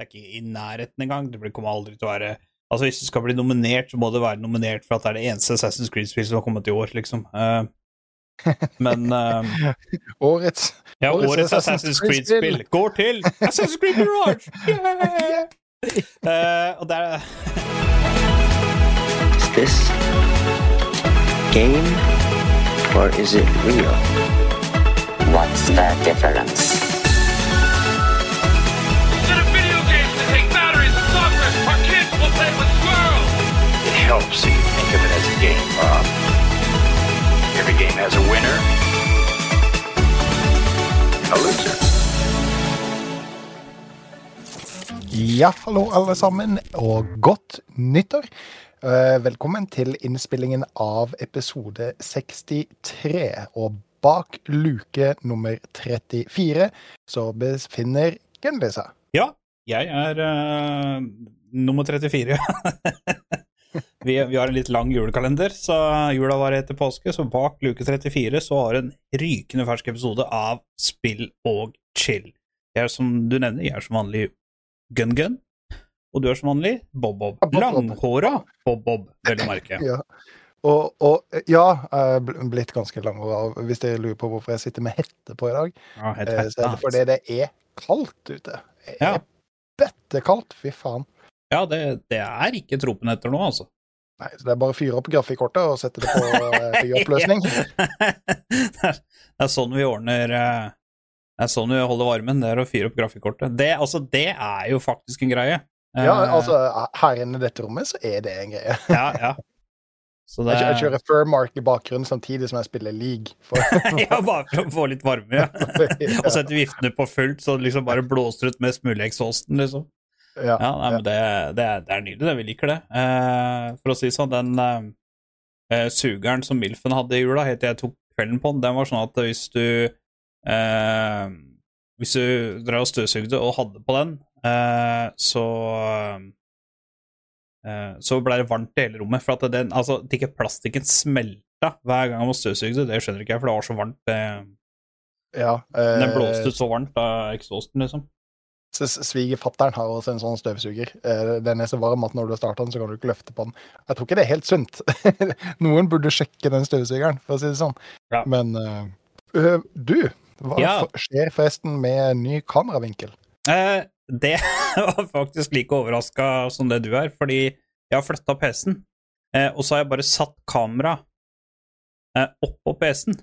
Det er ikke i nærheten engang. Det kommer aldri til å være Altså, hvis det skal bli nominert, så må det være nominert for at det er det eneste Assassin's Creed-spill som har kommet i år, liksom. Uh, men uh, Årets Ja, Årets årets Assassin's Assassin's Creed-spill. Går til Assassin's Creed Mirage! Yeah! uh, og det er Is this game or is it real? What's the difference? Game, Bob. Every game has a winner and a loser. Ja, hallo alle sammen, og godt nyttår. Eh, Velkommen til innspillingen av episode 63. Og bak luke nummer 34 så befinner Gunli seg. Ja, jeg er uh, nummer 34. vi, vi har en litt lang julekalender, så jula var etter påske. Så bak luke 34 så har en rykende fersk episode av Spill og chill. Jeg er som du nevner, jeg er som vanlig Gun-Gun. Og du er som vanlig Bob-Bob. Bob Bob. Langhåra Bob-Bob, vel å merke. Ja. Og, og ja, jeg er blitt ganske langhåra, hvis dere lurer på hvorfor jeg sitter med hette på i dag, Ja, hette eh, så er det fordi det er kaldt ute. Det Ja. er bettekaldt, fy faen. Ja, det, det er ikke tropen etter nå, altså. Nei, så det er bare å fyre opp grafikkortet og sette det på eh, høy oppløsning. det, er, sånn vi ordner eh, Det er sånn vi holder varmen, det er å fyre opp grafikkortet. Det, altså, det er jo faktisk en greie. Eh, Ja, altså, her inne i dette rommet så er det en greie. ja, ja. Så det Jeg, kjører Firmark i bakgrunnen samtidig som jeg spiller League. For, Ja, bare for å få litt varme, ja. Og sette viftene på fullt, så det liksom bare blåser ut mest mulig eksosten, liksom. Ja, Ja, nei, men det, det, det er nydelig, det. Vi liker det. Uh, for å si sånn, den eh, sugeren som Milfen hadde i jula, helt til jeg tok kvelden på den, den var sånn at hvis du uh, Hvis du drev og støvsugde og hadde på den, så Så ble det varmt i hele rommet. For at den, altså, at ikke plastikken smelta hver gang man støvsugde, det skjønner ikke jeg, for det var så varmt. Ja, den blåste ut så varmt av eksosen, liksom. Så s- Svigerfatteren har også en sånn støvsuger. Eh, Den er så varm at når du starter den, så kan du ikke løfte på den. Jeg tror ikke det er helt sunt. Noen burde sjekke den støvsugeren, for å si det sånn. Ja. Men øh, du, hva Ja. skjer forresten med ny kameravinkel? Eh, det var faktisk like overraska som det du er, fordi jeg har flytta PC-en, eh, og så har jeg bare satt kamera eh, oppå PC-en.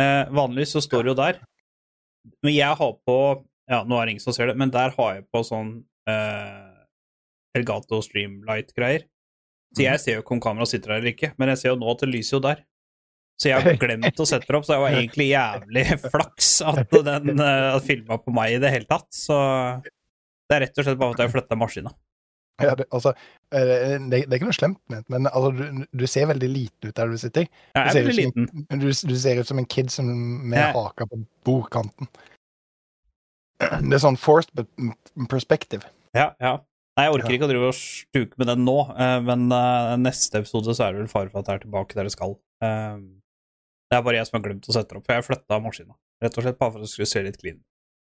Eh, vanligvis så står det jo der. Men jeg har på Ja, nå er det ingen som ser det, men der har jeg på sånn uh, Elgato Streamlight-greier. Så jeg ser jo ikke om kameraet sitter der eller ikke, men jeg ser jo nå at det lyser jo der. Så jeg har glemt å sette det opp, så det var egentlig jævlig flaks at den uh, filma på meg i det hele tatt. Så det er rett og slett bare at jeg flytta maskina. Ja, det, altså, eh, det, det er ikke noe slemt ment, men altså, du, du ser veldig liten ut der du sitter. Er Du ser veldig ut som liten. Du, du ser ut som en kid som med Ja. haka på bordkanten. Det er sånn forced perspective. Ja, ja. Nei, jeg orker ikke å drive og stuke med den nå, eh, men eh, neste episode så er det vel fare for at det er tilbake der det skal. Eh, det er bare jeg som har glemt å sette det opp, for jeg flytta maskina. Rett og slett bare for det skulle se litt clean.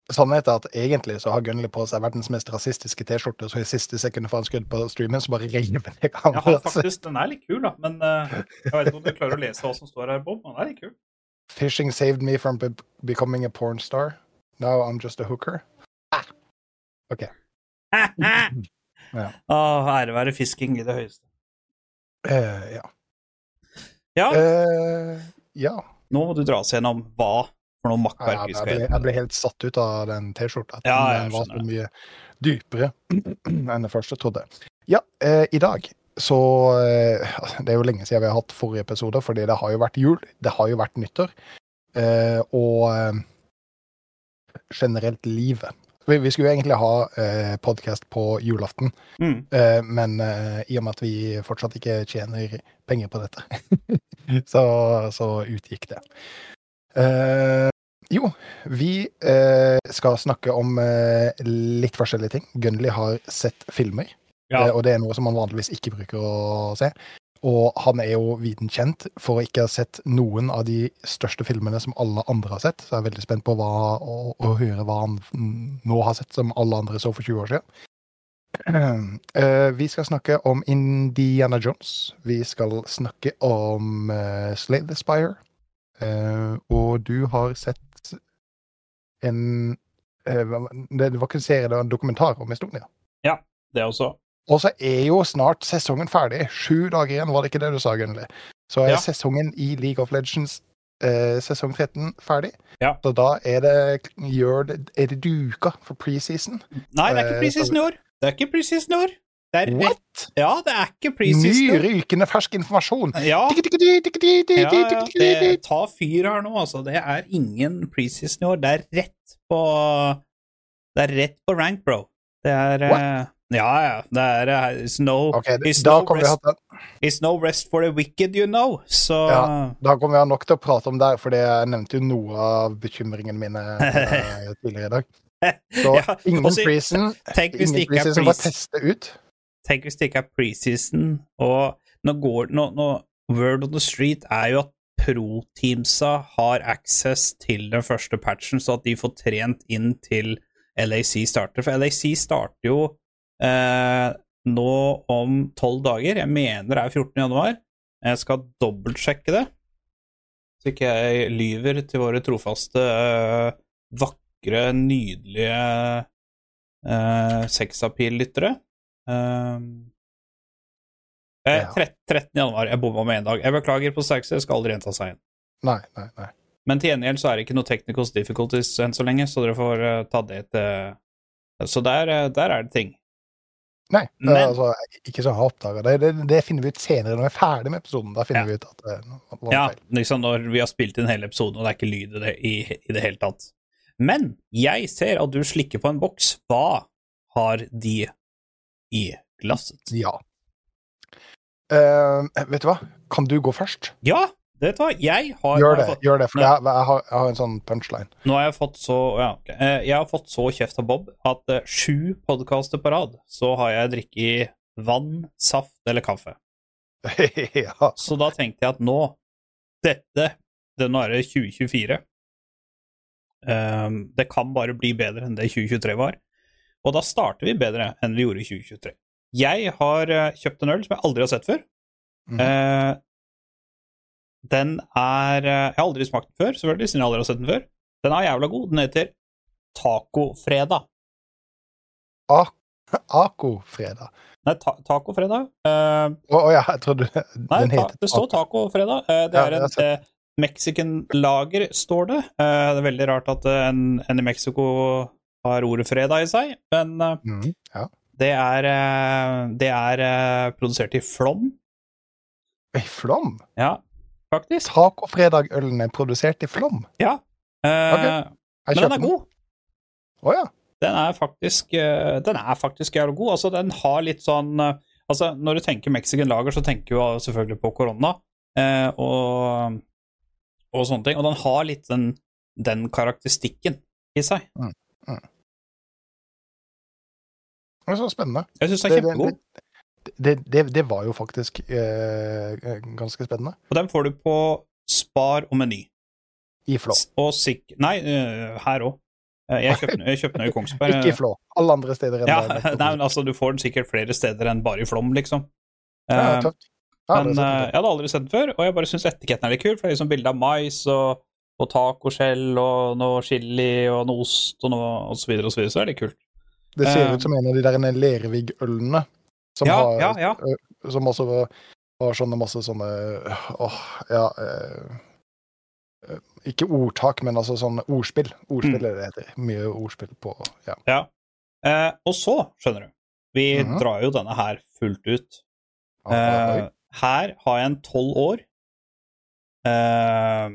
Sannheten er at egentlig så har Gunnli på seg verdens mest rasistiske T-skjorte, så i siste sekund får han skudd på streamen, så bare river det Jeg har Ja, faktisk, Den er litt kul, da, men jeg vet ikke om du klarer å lese hva som står her, Bob. Men den er litt kul. Fishing saved me from becoming a porn star. Now I'm just a hooker. Ja. Å, ære være fisking i det høyeste. Uh, ja. Ja, Uh, ja. nå må du dra oss gjennom hva for noe makkverk vi skal gjøre. jeg ble helt satt ut av den T-skjorta. Ja, Den var så mye dypere enn det første jeg trodde. Ja, uh, i dag så eh, Det er jo lenge siden vi har hatt forrige episode, fordi det har jo vært jul. Det har jo vært nyttår. Eh, og eh, generelt livet. Vi, vi skulle egentlig ha eh, podkast på julaften, Mm. eh, men eh, i og med at vi fortsatt ikke tjener penger på dette, så, så utgikk det. Eh, jo, vi eh, skal snakke om eh, litt forskjellige ting. Gunley har sett filmer, Ja. eh, og det er noe som man vanligvis ikke bruker å se. Og han er jo viden kjent for å ikke ha sett noen av de største filmene som alle andre har sett. Så jeg er veldig spent på hva, å, å høre hva han nå har sett som alle andre så for 20 år siden. Eh, vi skal snakke om Indiana Jones. Vi skal snakke om uh, Slave Aspire. Uh, og du har sett en Det var ikke en serie, det var en dokumentar om Estonia. Det også. Og så er jo snart sesongen ferdig. Sju dager igjen, var det ikke det du sa, Gunnli? Så er Ja. sesongen i League of Legends eh, sesong 13 ferdig. Ja. Så da er det, gjør det, er det duka for preseason. Nei, det er ikke Eh, preseason i år. Det er ikke preseason i år. Det er. What?! Ja, det er ikke preseason Ny, rykende fersk informasjon! Ja, Ja, ja, det tar fyr her nå, altså. Det er ingen preseason i år. Det er rett på Det er rett på rank, bro. Det er eh, Ja, ja. Det er uh, no, okay, det- da no kommer vi it's no rest for the wicked, you know. Så Ja. Da kommer vi ha nok til å prate om det, for jeg nevnte jo noe av bekymringene mine uh, tidligere i dag. Så Ja, ingen også, preseason. tenk hvis det Ingen ikke er teste ut. Tenk hvis det ikke er preseason, og nå går nå, nå, Word on the street er jo at pro-teamsa har access til den første patchen, så at de får trent inn til LAC starter. For LAC starter jo eh, nå om tolv dager. Jeg mener det er 14. januar. Jeg skal dobbeltsjekke det, så ikke jeg lyver til våre trofaste, eh, vakre, nydelige eh, sexappeal-lyttere. Eh, 13. 13. januar. Jeg bomma med én dag. Jeg beklager på sterkeste, jeg skal aldri gjenta seg igjen. Nei, nei, nei. Men til gjengjeld så er det ikke noe technical difficulties enn så lenge, så dere får eh, ta det til Så der, eh, der er det ting. Nei, Men- er altså, ikke så jeg har oppdaga det. det. Det finner vi ut senere når vi er ferdig med episoden. Da finner Ja. vi ut at det var Ja, feil. liksom når vi har spilt inn hele episoden, og det er ikke lyd i det i, i det hele tatt. Men jeg ser at du slikker på en boks. Hva har de i glasset? Ja. Uh, vet du hva? Kan du gå først? Ja, vet tar jeg har Gjør har det. fått- gjør det, For jeg, jeg, har, jeg har en sånn punchline. Nå har jeg fått så ja, ok. Eh, Jeg har fått så kjeft av Bob at uh, sju podkaster på rad så har jeg drukket vann, saft eller kaffe. ja. Så da tenkte jeg at nå Dette det Nå er det 2024. Um, det kan bare bli bedre enn det 2023 var. Og da starter vi bedre enn vi gjorde i 2023. Jeg har uh, kjøpt en øl som jeg aldri har sett før. Mm. Eh, den er eh, Jeg har aldri smakt den før, selvfølgelig, siden jeg aldri har sett den før. Den er jævla god. Den heter Tacofredag. Acofredag? Nei, ta Tacofredag. Uh, oh, oh, ja, jeg trodde Nei, den ta, heter det står Taco. tacofredag. Uh, det Ja, er et eh, Mexican-lager, står det. Uh, det er veldig rart at eh, en, en i Mexico har ordet fredag i seg, men eh, Mhm, ja. det er, eh, det er eh, produsert i Flom. I Flom? Ja, faktisk. Tacofredag-ølen er produsert i Flom? Ja. Eh, okay. Men den er god. Å ja. Den er faktisk eh, Den er faktisk jævlig god. Altså, den har litt sånn eh, Altså, når du tenker Mexican lager, så tenker du selvfølgelig på korona eh, og, og sånne ting. Og den har litt den, den karakteristikken i seg. Det er så spennende. Jeg syns den er Det- det- kjempegod. Det, det, det var jo faktisk eh, ganske spennende. Og den får du på Spar og Meny. I Flå. Og sikk... Nei, eh, her òg. Jeg kjøpte den- jeg kjøpte den i Kongsberg. Ikke i Flå. Alle andre steder enn Ja, der. nei, men altså, du får den sikkert flere steder enn bare i Flom, liksom. Ja, Eh, tøft. Ja, Men det eh, jeg hadde aldri sett den før, og jeg bare syns etiketten er litt kul. For det er liksom bilde av mais og, og tacoskjell og noe chili og noe ost og noe osv. så videre og så videre, så er det kult. det ser eh, ut som en av de der Lervig-ølene. Som, Ja, har- ja, ja. som også har sånne masse sånne Åh, ja eh, eh, Ikke ordtak, men altså sånne ordspill. Ordspill Mm. er det heter. Mye ordspill på Ja. Ja. Eh, og så, skjønner du, vi Mhm. drar jo denne her fullt ut. Eh, her har jeg en tolv år. Eh,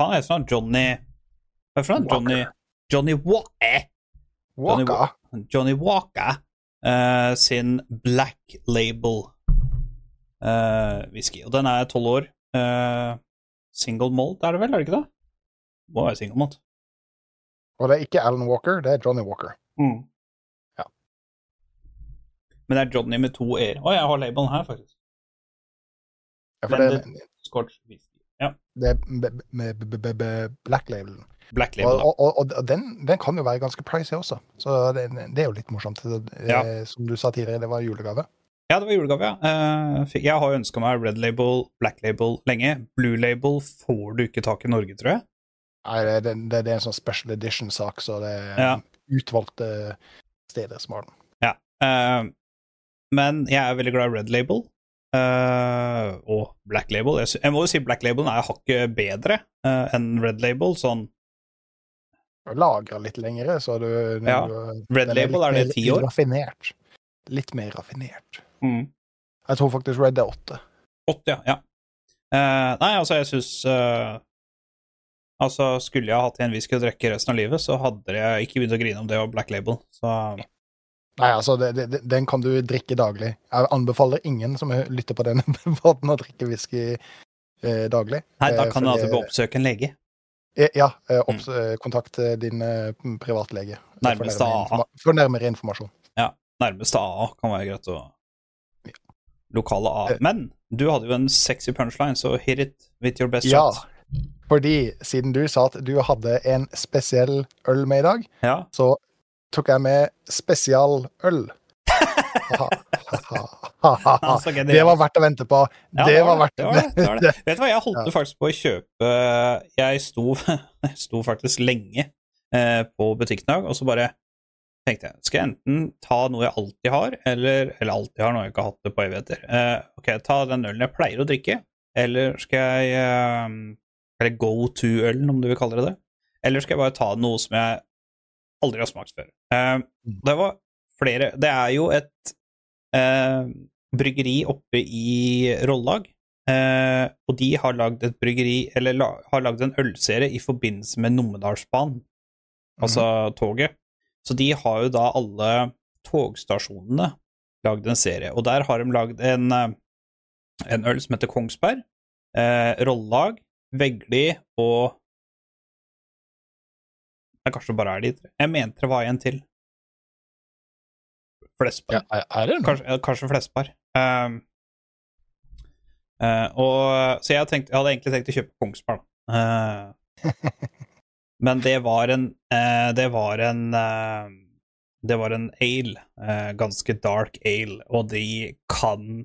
han heter sånn Johnny Hva er det for noe? Johnny Johnny Wa eh, Johnny Waka. Johnny Walker eh, sin Black Label uh, whisky. Og den er tolv år. Uh, single malt er det vel, er det ikke det? Må være single malt. Og det er ikke Alan Walker, det er Johnny Walker. Ja. Men det er Johnny med to e-er. Å, jeg har labelen her, faktisk. Ja, for det, Scotch whisky. Ja. det er med black labelen. Black label. Og, og, og, og den, den kan jo være ganske pricy også, så det, det er jo litt morsomt. Eh, Ja. Som du sa tidligere, det var julegave. Ja, det var julegave, ja. Eh, jeg har ønska meg red label, black label lenge. Blue label får du ikke tak i Norge, tror jeg. Nei, det, det, det er en sånn special edition-sak, så det er Ja. utvalgte steder som har den. Ja. men jeg er veldig glad i red label. Uh, og black label. Jeg, må jo si black label er hakket bedre uh, enn red label. Sånn Lagra litt lengre, så du, Ja. du Red label, litt er det ti år? Raffinert. Litt mer raffinert. mm. Jeg tror faktisk Red er åtte. Åtte, ja. ja. Uh, nei, altså, jeg syns Altså, skulle jeg hatt en whisky å drikke resten av livet, så hadde jeg ikke begynt å grine om det og black label. Så Nei, altså, det, det, den kan du drikke daglig. Jeg anbefaler ingen som lytter på denne måten å drikke whisky eh, daglig. Nei, da Eh, kan du alltid oppsøke en lege. Eh, Ja, opps, eh, kontakt eh, din eh, privatlege. Nærmeste AA. For nærmere informasjon. Nærmeste AA kan være greit å Lokale AA. Men du hadde jo en sexy punchline, så hit it with your best Ja, shot. fordi siden du sa at du hadde en spesiell øl med i dag, Ja. så tok jeg med spesialøl. Det var verdt å vente på. Ja, det, var verdt det. Var det, det, var det. Vet du hva, jeg holdt faktisk på å kjøpe Jeg sto, sto faktisk lenge eh, på butikken i dag, og så bare tenkte jeg skal jeg enten ta noe jeg alltid har, eller, eller alltid har, nå har jeg ikke hatt det på evigheter. Eh, ok, ta den ølen jeg pleier å drikke, eller skal jeg eh, Eller go to-ølen, om du vil kalle det det. Eller skal jeg bare ta noe som jeg aldri har smakt før. Eh, det var flere Det er jo et eh, bryggeri oppe i Rollag. Eh, og de har lagd et bryggeri Eller la, har lagd en ølserie i forbindelse med Numedalsbanen, altså toget. Så de har jo da alle togstasjonene lagd en serie, og der har de lagd en, eh, en øl som heter Kongsberg, eh, Rollag, Vegli og Nei, kanskje det bare er de tre. Jeg mente det var en til. Flesberg. Ja, er- det noe? Kanskje, kanskje Flesberg. Um, uh, og, så jeg, tenkt, jeg hadde egentlig tenkt å kjøpe Kongsberg, da. Eh, men det var en uh, Det var en eh, Det var en ale. eh, ganske dark ale, og de kan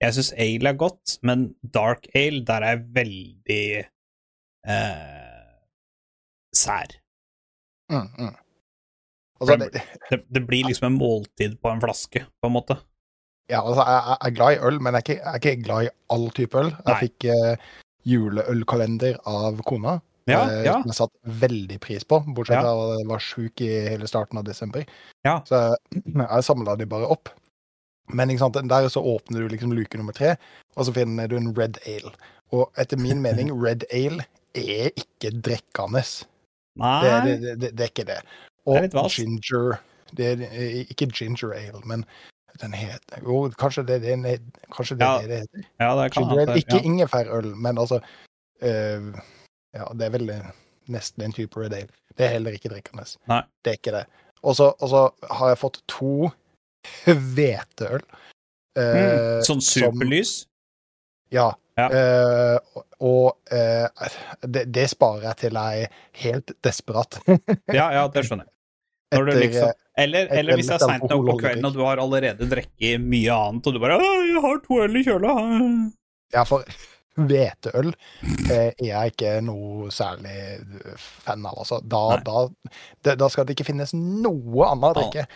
Jeg syns ale er godt, men dark ale, der er jeg veldig eh, sær. Mm, mm. Altså, det, Det, det blir liksom en måltid på en flaske, på en måte. ja, altså, jeg, er glad i øl, men jeg er ikke, jeg er ikke glad i all type øl. Jeg Nei. fikk eh, juleølkalender av kona, Ja, eh, ja. som jeg satte veldig pris på, bortsett Ja. at jeg var sjuk i hele starten av desember. Ja. Så jeg samla de bare opp. Men ikke sant, der så åpner du liksom luke nummer tre, og så finner du en red ale. Og etter min mening, red ale er ikke drikkende. Nei, det, det, det, det er ikke det. Og er ginger Det er eh, ikke ginger ale, men den heter Jo, kanskje det, det, er- kanskje det, Ja, det det heter. ja, det kan Ginger ale, ikke Ja. ingefærøl, men altså uh, Ja, det er vel eh, nesten en type red ale. Det er heller ikke drikkende. Nei. Det er ikke det. Og så har jeg fått to hveteøl. Uh, Mm, sånn superlys? Ja. Ja. Uh, og eh, det, det sparer jeg til jeg er helt desperat. Ja, ja, det skjønner jeg. Liksom, eh, eller, eller hvis det er seint nok på kvelden, og du har allerede drukket mye annet, og du bare 'Jeg har to øl i kjøla'. Ja, for hveteøl eh, er jeg ikke noe særlig fan av. Altså. Da, da, det, da skal det ikke finnes noe annet å drikke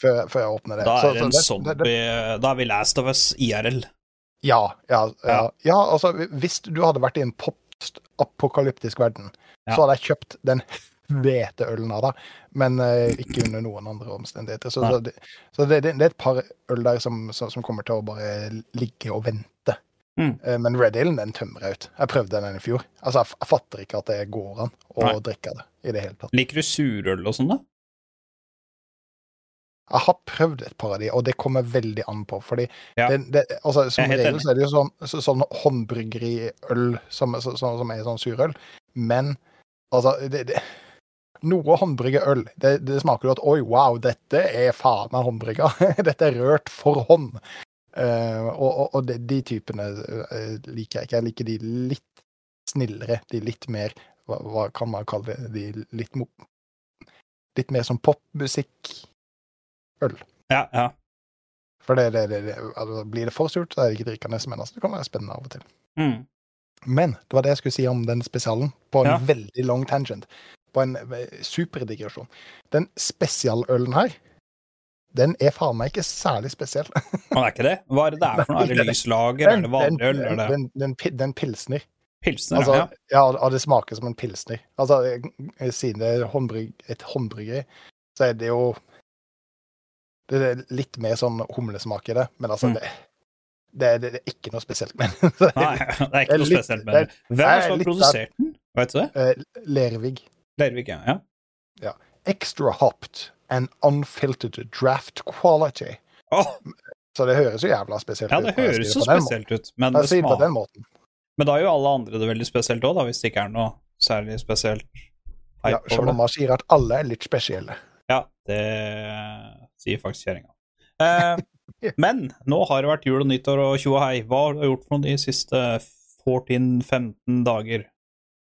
før, før jeg åpner det. Da er det så en det- zombie det- det- Da er vi Last of Us IRL. Ja, ja, ja. Ja. altså hvis du hadde vært i en post-apokalyptisk verden, så hadde jeg kjøpt den hveteølen av deg, men eh, ikke under noen andre omstendigheter. Så, så, det, så det, det, det er et par øl der som, som, som kommer til å bare ligge og vente. Mm. Eh, Men Red Alen, den tømmer jeg ut. Jeg prøvde den i fjor. Altså, jeg, jeg fatter ikke at det går an å Nei. drikke det i det hele tatt. Liker du surøl og sånn, da? Jeg har prøvd et par av de, og det kommer veldig an på. fordi Ja. det, det, altså, Som regel så er det jo sånn, så, sånn håndbryggeriøl som, så, så, som er sånn surøl. Men altså det, det, Noe håndbryggeøl, det, det smaker jo at oi, wow, dette er faen meg håndbrygga. dette er rørt for hånd. Uh, og og, og de, de typene eh, liker jeg ikke. Jeg liker de litt snillere, de litt mer Hva, hva kan man kalle det? De litt. Litt mer som popmusikk. Ja, ja. For det, det, det, altså, blir det for surt, så er det ikke drikkende, men altså, det kan være spennende av og til. Mm. Men det var det jeg skulle si om den spesialen, på en Ja. veldig lang tangent. På en eh, superdigresjon. Den spesialølen her, den er faen meg ikke særlig spesiell. Men er ikke det? Hva er det det er for noe? Er det lyslager? Er det vanlig øl? Det den, den, den pilsner. pilsner? Altså, ja. ja, det smaker som en pilsner. Altså, eh, siden det er håndbrygg, et håndbryggeri, så er det jo Det er litt mer sånn humlesmak i det, men altså Mm. det, det, er- det er ikke noe spesielt med den. Nei, det er ikke noe litt- spesielt med det. Hvem er det det som har produsert den? Vet du det? Lervig. Lervig. ja. ja. ja. Extra hopped and unfiltered draft quality. Oh. Så det høres jo jævla spesielt ut. ja, det høres jo så det spesielt ut, men det smaker. Men da er jo alle andre det veldig spesielt òg, hvis det ikke er noe særlig spesielt Ja, som mamma sier at alle er litt spesielle. Ja, det sier faktisk kjerringa. Eh, men nå har det vært jul og nyttår og tjo og hei. Hva har du gjort for noe de siste 14-15 dager?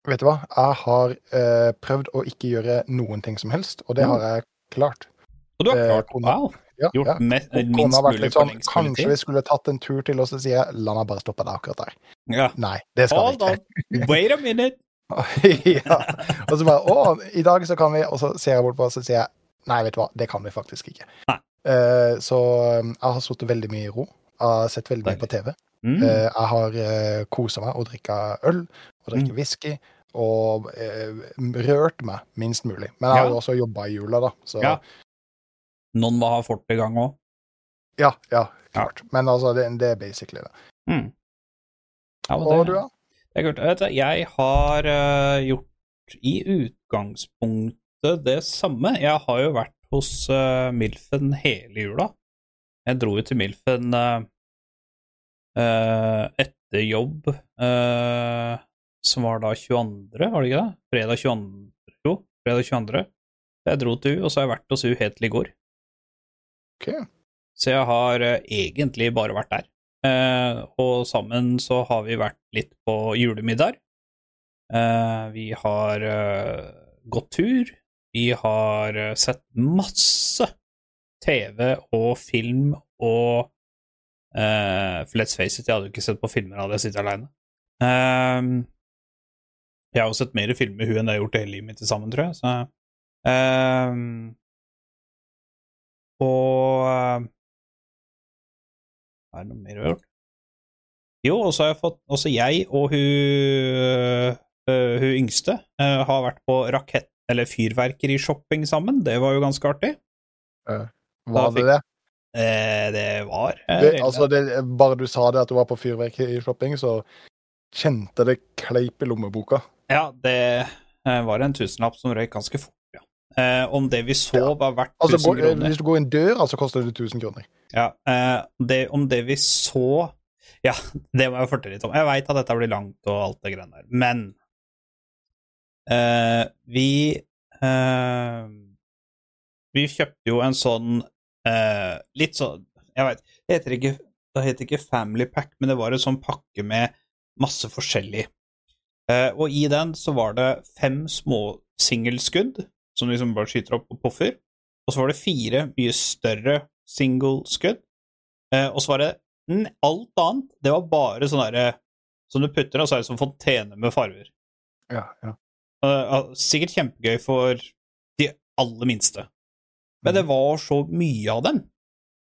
Vet du hva? Jeg har eh, prøvd å ikke gjøre noen ting som helst, og det Mm. har jeg klart. Og du har Eh, klart Eh, wow, Ja, gjort ja. minst mulig på sånn, lengst Kanskje vi skulle tatt en tur til, og så sier jeg la meg bare stoppe deg akkurat der. Ja. Nei, det skal Hold vi on, wait a minute. ja. Og så bare Å, i dag så kan vi Og så ser jeg bort på og så sier jeg nei, vet du hva, det kan vi faktisk ikke. Eh, så um, jeg har sittet veldig mye i ro. Jeg har sett veldig mye på TV. Mm. Uh, jeg har uh, kosa meg og drikka øl og drikket Mm. whisky. Og eh, rørt meg minst mulig. Men jeg har Ja. jo også jobba i jula, da. Så Ja. Noen må ha fort i gang òg. ja, ja, klart. Men altså, det, det er basically det. Mm. Ja, Og det- du, da? Det er kult. Jeg har eh, gjort i utgangspunktet det samme. Jeg har jo vært hos uh, Milfen hele jula. Jeg dro jo til Milfen uh, etter jobb, som var da 22., var det ikke det? Fredag 22. Jo, fredag 22. Jeg dro til U, og så har jeg vært hos U helt til i går. OK. Så jeg har egentlig bare vært der. Og sammen så har vi vært litt på julemiddag. Vi har gått tur. Vi har eh, sett masse TV og film og uh, For let's face it, jeg hadde jo ikke sett på filmer hadde jeg sittet aleine. jeg har jo sett mer filmer hun enn jeg har gjort hele livet mitt til sammen, tror jeg. Så, eh, og eh, er det noe mer vi har gjort? Jo, og så har jeg fått Også jeg og hun, øh, hun yngste har vært på rakett- eller fyrverkerishopping sammen. Det var jo ganske artig. Var Da det det? Eh, det var eh, det altså, det, bare du sa det at du var på fyrverkerishopping, så kjente det kleip i lommeboka. Ja, det eh, var en tusenlapp som røyk ganske fort, ja. Eh, om det vi så Ja. var verdt Altså, 1000 altså, kroner hvis du går i en dør, altså koster det 1000 kroner. Ja, eh, det, om det vi så Ja, det må jeg fortelle litt om. Jeg veit at dette blir langt og alt det greiene der, men eh, vi uh, Vi kjøpte jo en sånn uh, Litt sånn Jeg veit Det heter ikke det heter ikke Family Pack, men det var en sånn pakke med masse forskjellig. Og i den så var det fem små singelskudd som liksom bare skyter opp og poffer. Og så var det fire mye større single-skudd. Og så var det alt annet. Det var bare sånn derre Som du putter, og så er det som fontene med farger. Ja, ja. Ja, sikkert kjempegøy for de aller minste. Men det var så mye av dem.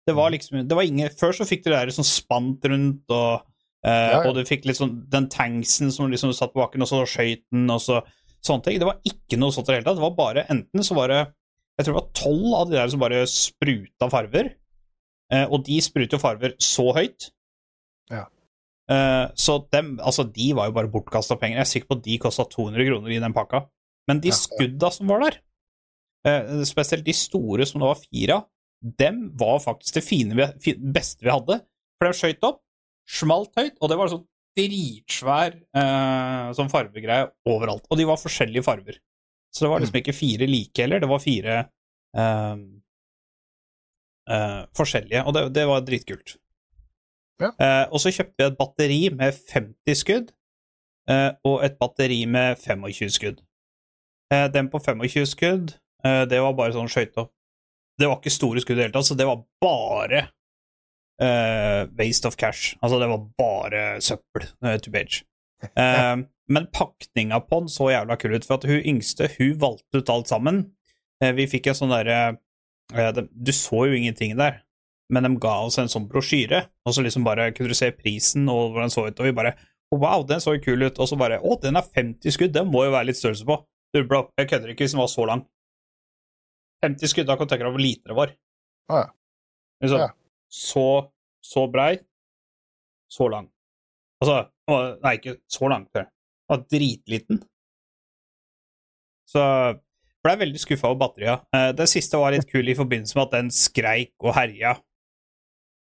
Det var liksom det var ingen, Før så fikk du det der sånn spant rundt, og, uh, ja. og du fikk litt sånn den tanksen som liksom satt på bakken, og så skøyt den, og så sånne ting. Det var ikke noe sånt i det hele tatt. Det var bare enten så var det Jeg tror det var tolv av de der som bare spruta farver. Uh, og de spruter jo farver så høyt. Ja. Eh, så dem, altså, de var jo bare bortkasta penger. Jeg er sikker på at de kosta 200 kroner i den pakka. Men de skudda som var der, uh, spesielt de store som det var fire av, dem var faktisk det fine vi, beste vi hadde. For de skøyt opp, smalt høyt, og det var sånn dritsvær uh, sånn farvegreie overalt. Og de var forskjellige farver. Så det var liksom ikke fire like heller, det var fire forskjellige, og det, det var dritkult. Ja. Eh, og så kjøpte vi et batteri med 50 skudd eh, og et batteri med 25 skudd. Eh, den på 25 skudd, eh, det var bare sånn skøyte opp. Det var ikke store skudd i det hele tatt, så det var bare eh, waste of cash. Altså, det var bare søppel to page. Men pakninga på den så jævla kul ut, for at hun yngste hun valgte ut alt sammen. Vi fikk en sånn derre Du så jo ingenting der, men de ga oss en sånn brosjyre, og så liksom bare kunne du se prisen og hvordan den så ut, og vi bare Wow, den så jo kul ut. Og så bare Å, den er 50 skudd, den må jo være litt størrelse på. Du, bro, jeg kødder ikke hvis den var så lang. 50 skudd, da kan du tenke deg hvor lite det var. Å ja. Liksom, Ja. Så, så brei, så lang. Altså Nei, ikke så lang. Den var dritliten. Så ble jeg veldig skuffa over batteriet. Den det siste var litt kul i forbindelse med at den skreik og herja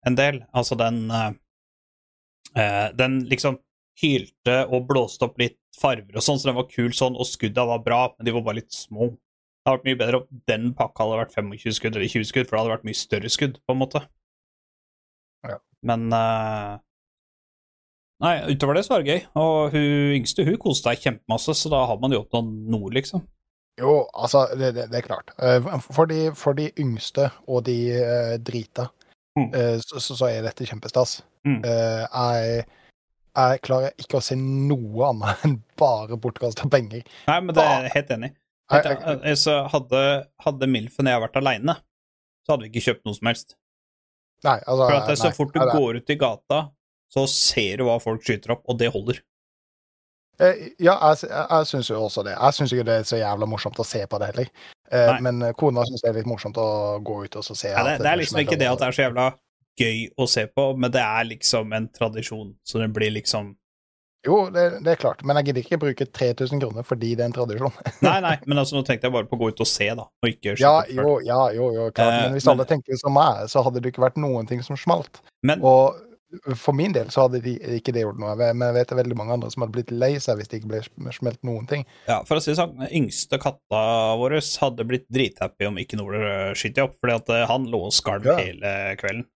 en del. Altså, den eh, eh, Den liksom hylte og blåste opp litt farver og sånn, så den var kul sånn, og skudda var bra, men de var bare litt små. Det hadde vært mye bedre om den pakka hadde vært 25 skudd eller 20 skudd, for det hadde vært mye større skudd, på en måte. Ja. Men eh, Nei, utover det så var det gøy. Og hun yngste hun koste seg kjempemasse, så da har man jo oppnådd noe, liksom. Jo, altså, det, det, det er klart. Eh, For de, for de yngste og de eh, drita, Mm. eh, så, så, så er dette kjempestas. Mm. Eh, jeg, jeg klarer ikke å se noe annet enn bare bortkasta penger. Nei, men det er jeg helt enig. Jeg, Helt- jeg, hadde, hadde Milfen og jeg vært aleine, så hadde vi ikke kjøpt noe som helst. nei, altså For at det, så nei, fort du nei, nei. går ut i gata, så ser du hva folk skyter opp, og det holder. Eh, Ja, jeg, jeg, jeg syns jo også det. Jeg syns ikke det er så jævla morsomt å se på det heller. Eh, Nei. men eh, kona syns det er litt morsomt å gå ut og så se. Ja, det, det er liksom ikke det at det er så jævla gøy å se på, men det er liksom en tradisjon, så det blir liksom Jo, det, det er klart, men jeg gidder ikke bruke 3000 kroner fordi det er en tradisjon. Nei, nei, men altså, nå tenkte jeg bare på å gå ut og se, da, og ikke Ja, jo, ja, jo, jo, klart. Eh, Men hvis men- alle tenker som meg, så hadde det ikke vært noen ting som smalt. Men Og for min del så hadde de, ikke det gjort noe. Men jeg vet det er veldig mange andre som hadde blitt lei seg hvis det ikke ble smelt noen ting. ja, for å si det sånn, den yngste katta vår hadde blitt drithappy om ikke noe ble skutt opp, fordi at eh, han lå og skalv Ja. hele kvelden.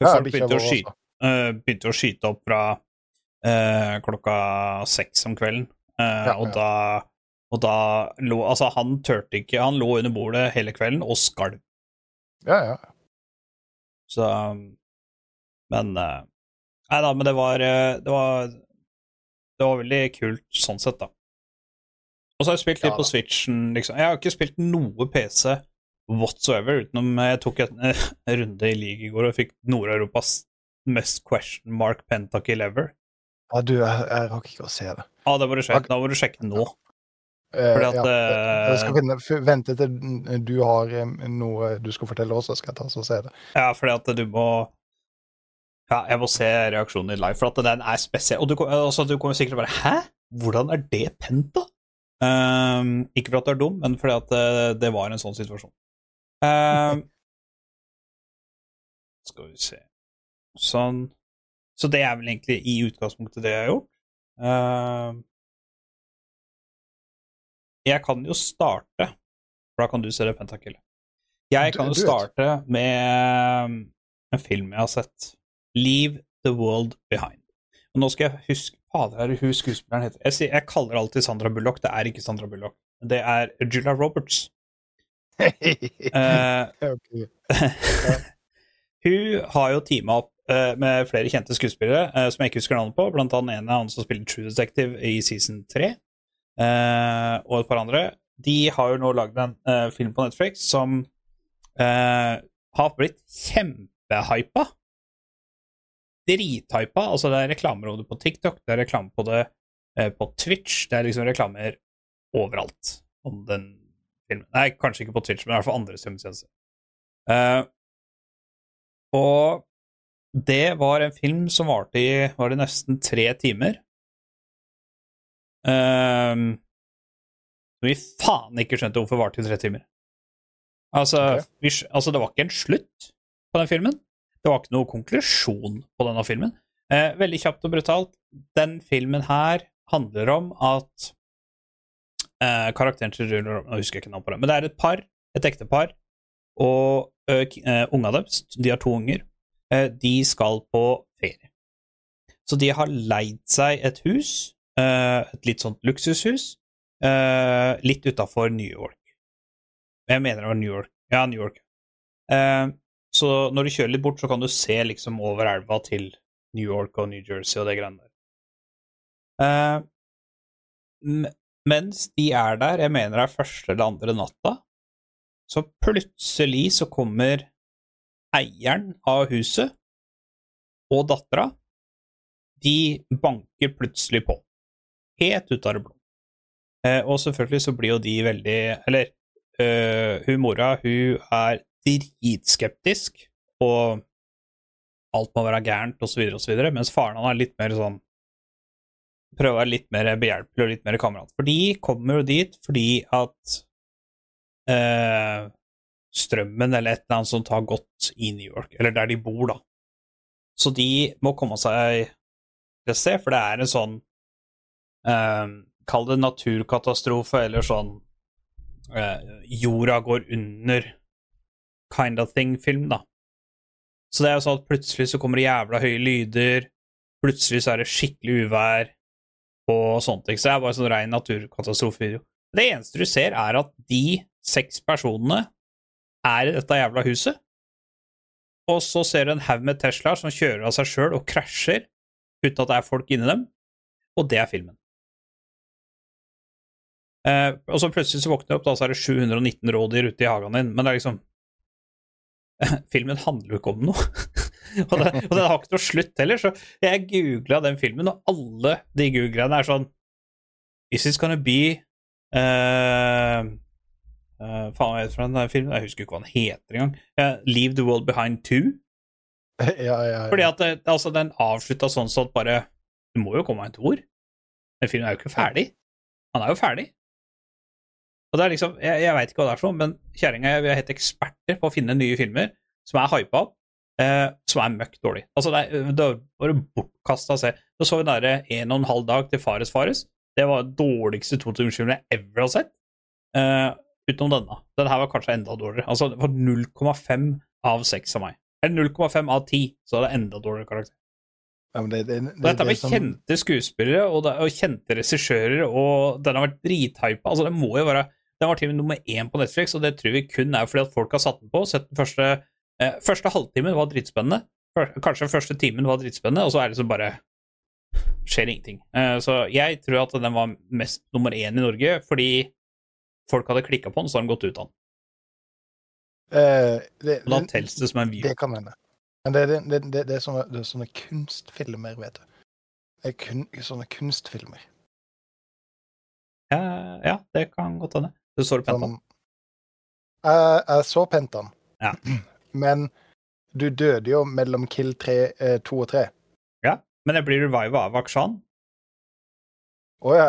Ja, folk begynte å, skyte, uh, begynte å skyte opp fra uh, klokka seks om kvelden, uh, Ja, og da og da lå Altså, han turte ikke Han lå under bordet hele kvelden og skalv. Ja, ja. Så Men eh, Nei da, men det var eh, Det var Det var veldig kult sånn sett, da. Og så har jeg spilt litt Ja, på. Switchen, liksom. Jeg har ikke spilt noe PC whatsoever, utenom jeg tok en runde i league i går og fikk Nord-Europas mest question mark pentakill ever. ja du, jeg, jeg rakk ikke å se det. Ja, det må du sjekke. Da må du sjekke nå. Eh, Fordi at, ja, eh, jeg skal finne, vente til du har noe du skal fortelle oss, så skal jeg ta og se det. Ja, fordi at du må Ja, jeg må se reaksjonen din live, for at den er spesiell. Og du, altså, du kommer sikkert bare Hæ? Hvordan er det penta? Um, ikke fordi at du er dum, men fordi at det, det var en sånn situasjon. Um, skal vi se Sånn. Så det er vel egentlig i utgangspunktet det jeg har gjort. Um, jeg kan jo starte, for da kan du se det pentakillet. Jeg kan jo starte med en film jeg har sett. Leave the World Behind. Og nå skal jeg huske Fader, er det hun skuespilleren heter? Jeg, sier, jeg kaller alltid Sandra Bullock. Det er ikke Sandra Bullock. Det er Julia Roberts. uh, hun har jo teama opp uh, med flere kjente skuespillere uh, som jeg ikke husker navnet på, blant annet en av han som spiller True Detective i season 3, eh, og et par andre. De har jo nå lagd en film på Netflix som eh, har blitt kjempehypa. Drithypa. Altså, det er reklamer om det på TikTok, det er reklame på det eh, på Twitch, det er liksom reklamer overalt om den filmen. Nei, kanskje ikke på Twitch, men i hvert fall andre strømmetjenester. Uh, og det var en film som varte i var det nesten tre timer. Um, vi faen ikke skjønte hvorfor varte i tre timer. Altså, okay. vi, altså, det var ikke en slutt på den filmen. Det var ikke noe konklusjon på denne filmen. Eh, veldig kjapt og brutalt. Den filmen her handler om at eh, karakteren til Julia Roberts Nå husker jeg ikke navnet på det, men det er et par, et ektepar, og uh, unga deres, de har to unger, eh, de skal på ferie. Så de har leid seg et hus, eh, et litt sånt luksushus, eh, litt utafor New York. Jeg mener det var New York. Ja, New York. Så når du kjører litt bort, så kan du se liksom over elva til New York og New Jersey og det greiene der. Uh, mens de er der, jeg mener det er første eller andre natta, så plutselig så kommer eieren av huset og dattera. De banker plutselig på. Helt ut av det blå. Eh, og selvfølgelig så blir jo de veldig Eller eh, hun mora, hun er dritskeptisk, og alt må være gærent, osv., osv., mens faren han er litt mer sånn Prøver å være litt mer behjelpelig og litt mer kamerat. For de kommer jo dit fordi at eh, strømmen eller et eller annet sånt har gått i New York, eller der de bor, da. Så de må komme seg til sted, for det er en sånn eh, Kall det naturkatastrofe, eller sånn eh, Jorda går under kind of thing-film, da. Så det er jo sånn at plutselig så kommer det jævla høye lyder, plutselig så er det skikkelig uvær og sånne ting. Så det er bare sånn rein naturkatastrofevideo. Det eneste du ser, er at de seks personene er i dette jævla huset, og så ser du en haug med Teslaer som kjører av seg sjøl og krasjer uten at det er folk inni dem, og det er filmen. Eh, og så plutselig så våkner du opp, da så er det 719 rådyr ute i hagen din, men det er liksom Filmen handler jo ikke om noe. og, det, og den har ikke noe slutt heller, så jeg googla den filmen, og alle de googlene er sånn Is this gonna be uh, uh, Faen, hva fra den filmen? Jeg husker ikke hva den heter engang. Uh, Leave the World Behind 2. Ja, ja, ja. Fordi at det, altså, den avslutta sånn sånn at bare Det må jo komme en toer. Den filmen er jo ikke ferdig. Han er jo ferdig. Og det er liksom, Jeg, jeg veit ikke hva det er for noe, men kjerringa og jeg vi er helt eksperter på å finne nye filmer som er hypa opp, eh, som er møkk dårlig. Altså, det er, det bare bortkasta å se. Da så vi derre en og en halv dag til Fares Fares. Det var den dårligste 2000-filmen jeg ever har sett. Eh, utenom denne. Den her var kanskje enda dårligere. Altså, det var 0,5 av 6 av meg. Eller 0,5 av 10, så er det enda dårligere karakter. Ja, men det, det, det, dette det med som- kjente skuespillere og, og kjente regissører, og den har vært drithypa. Altså, det må jo være Den var til og med nummer én på Netflix, og det tror vi kun er fordi at folk har satt den på. Sett den første eh, Første halvtimen var dritspennende. Kanskje den første timen var dritspennende, og så er det liksom bare Skjer ingenting. Eh, så jeg tror at den var mest nummer én i Norge fordi folk hadde klikka på den, så har den gått ut av den. Eh, det, da telles det som en view. det kan hende. Men det, det, det, det, det, er sånne, det er sånne kunstfilmer, vet du. Det er kun, sånne kunstfilmer. Ja, ja, det kan godt hende. Det så pent Som jeg, jeg så Pentan, Ja. men du døde jo mellom kill 3, eh, 2 og 3. Ja, men det blir reviva av Akshan. Og ja.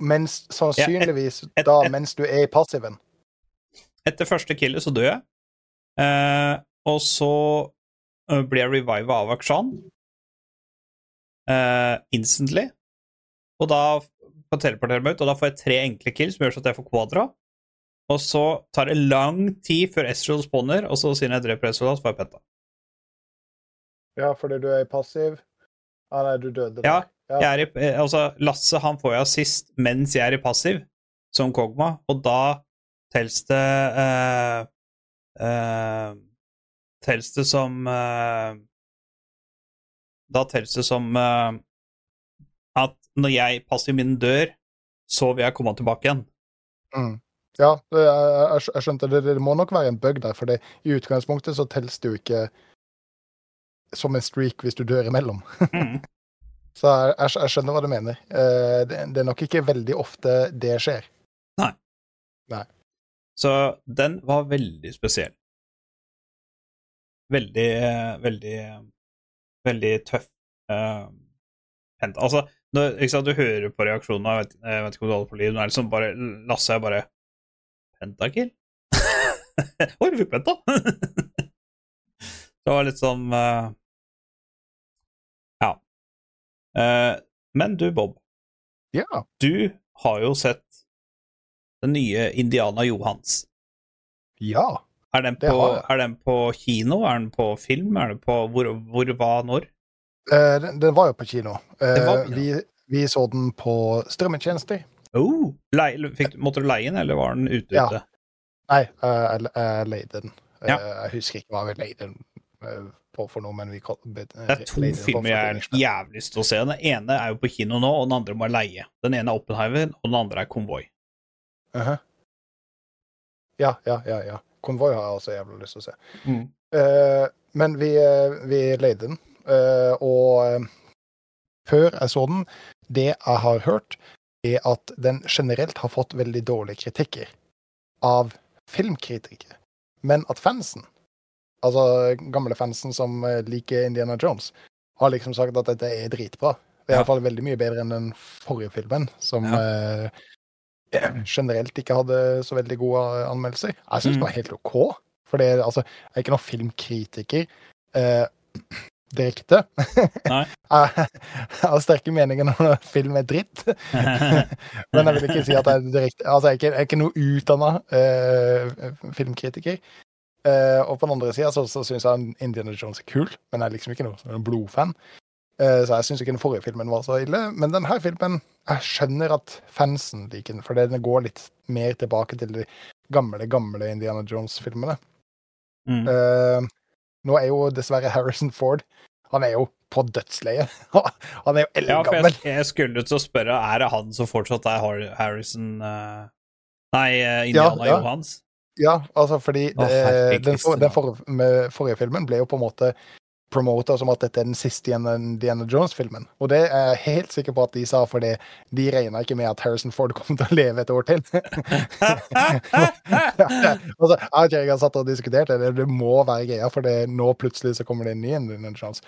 mens sannsynligvis et- da et- mens du er i passiven. Etter første killet så dør jeg. Eh, og så eh, blir jeg reviva av Akshan. Eh, instantly. Og da kan teleportere meg ut, og da får jeg tre enkle kills som gjør så at jeg får kvadra. Og så tar det lang tid før Ezreal spawner, og så siden jeg dreper Ezreal, så får jeg penta. Ja, fordi du er i passiv. Ah, nei, du døde Ja, der. Ja. Er i, eh, altså, Lasse han får jeg assist mens jeg er i passiv, som Kogma, og da telles det uh, uh, Telles det som uh, Da telles det som eh, når jeg passer min dør, så vil jeg komme tilbake igjen. Mm. Ja, jeg, jeg, skjønte det. Det må nok være en bug der, for det, i utgangspunktet så telles det jo ikke som en streak hvis du dør imellom. Mm. Så jeg, jeg, skjønner hva du mener. Eh, det, det er nok ikke veldig ofte det skjer. Nei. Så den var veldig spesiell. Veldig, eh, veldig, eh, veldig tøff. Uh. Altså, når, sant, du hører på reaksjonene, jeg vet, jeg vet ikke om du holder på liv, er det liksom bare Lasse er bare Pentakill? Oi, du fikk penta! det var litt sånn uh, Ja. Uh, men du, Bob, Ja. du har jo sett den nye Indiana Johans. Ja. Er den, Det på, har jeg. er den på kino? Er den på film? Er den på hvor, hvor hva, når? Eh, den, den var jo på kino. Eh, var ja. vi, vi så den på strømmetjenester. Oh, lei, fikk, måtte du leie den, eller var den ute? Ja. ute? Nei, eh, jeg, jeg leide den. Eh, Ja. Jeg husker ikke hva vi leide den eh, på for noe, men vi kall- be- Det er to filmer jeg har jævlig lyst til å se. Den ene er jo på kino nå, og den andre må jeg leie. Den ene er Oppenheimer, og den andre er Konvoi. Mhm. Ja, ja, ja. ja. Konvoi har jeg også jævlig lyst til å se. Mm. Uh, men vi, eh, vi leide den, eh, og eh, før jeg så den, det jeg har hørt, er at den generelt har fått veldig dårlige kritikker av filmkritikere. Men at fansen, altså gamle fansen som eh, liker Indiana Jones, har liksom sagt at dette er dritbra. Det er Ja. iallfall veldig mye bedre enn den forrige filmen, som eh, generelt ikke hadde så veldig gode anmeldelser. Jeg syns Mm. det var helt OK. For det altså, jeg er ikke noen filmkritiker eh, direkte. Jeg, har sterke meninger når film er dritt. Men jeg vil ikke si at jeg er direkte Altså, jeg er ikke, jeg er ikke noe utdanna uh, filmkritiker. Uh, og på den andre sida så, så syns jeg Indiana Jones er kul, men jeg er liksom ikke noe sånn blodfan. Uh, så jeg syns ikke den forrige filmen var så ille. Men denne filmen Jeg skjønner at fansen liker den, for den går litt mer tilbake til de gamle, gamle Indiana Jones-filmene. Mm. Nå er jo dessverre Harrison Ford Han er jo på dødsleiet. Han er jo Ja, for jeg, jeg skulle til å spørre, er det han som fortsatt er Harrison uh, Nei, eh, Indiana Ja, ja. Johans? Ja, altså fordi det, oh, den, for, den for, med forrige filmen ble jo på en måte promota som at dette er den siste Indiana Jones-filmen. Og det er jeg helt sikker på at de sa, fordi de regna ikke med at Harrison Ford kom til å leve et år til. altså, jeg og Jerry har satt og diskutert det, det må være greia, for det, nå plutselig så kommer det en ny Indiana Jones.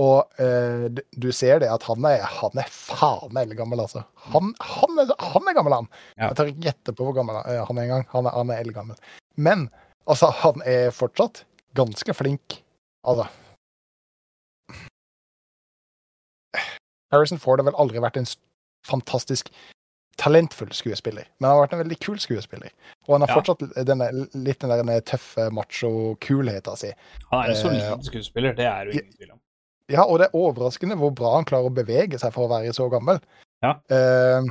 Og eh, du ser det at han er, han er faen meg eldgammel, altså. Han, han, er, han er gammel, han. Ja. Jeg tør ikke gjette på hvor gammel han han er engang. Han er, han er eldgammel. Men altså, han er fortsatt ganske flink. Altså Harrison Ford har vel aldri vært en fantastisk talentfull skuespiller, men han har vært en veldig kul skuespiller. Og han har Ja. fortsatt denne, litt den der tøffe macho-kulheta si. Han er en Eh, solid skuespiller, det er jo ingen tvil om. Ja, og det er overraskende hvor bra han klarer å bevege seg for å være så gammel. Ja. Eh,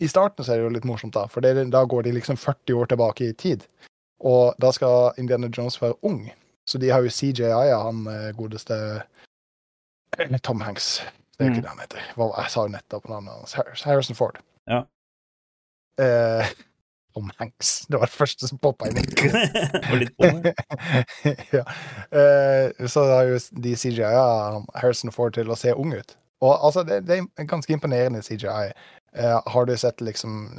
I starten så er det jo litt morsomt, da, for det, da går de liksom 40 år tilbake i tid. Og da skal Indiana Jones være ung. Så de har jo CJI, han eh, godeste eh, Tom Hanks. Det er jo Mm. ikke det han heter. Jeg sa jo nettopp navnet hans. Harrison Ford. Ja. Eh, Tom Hanks. Det var det første som poppa inn. ja. Eh, så har jo de CGI-a Harrison Ford til å se ung ut. Og altså, det, det er ganske imponerende CGI. Eh, har du sett liksom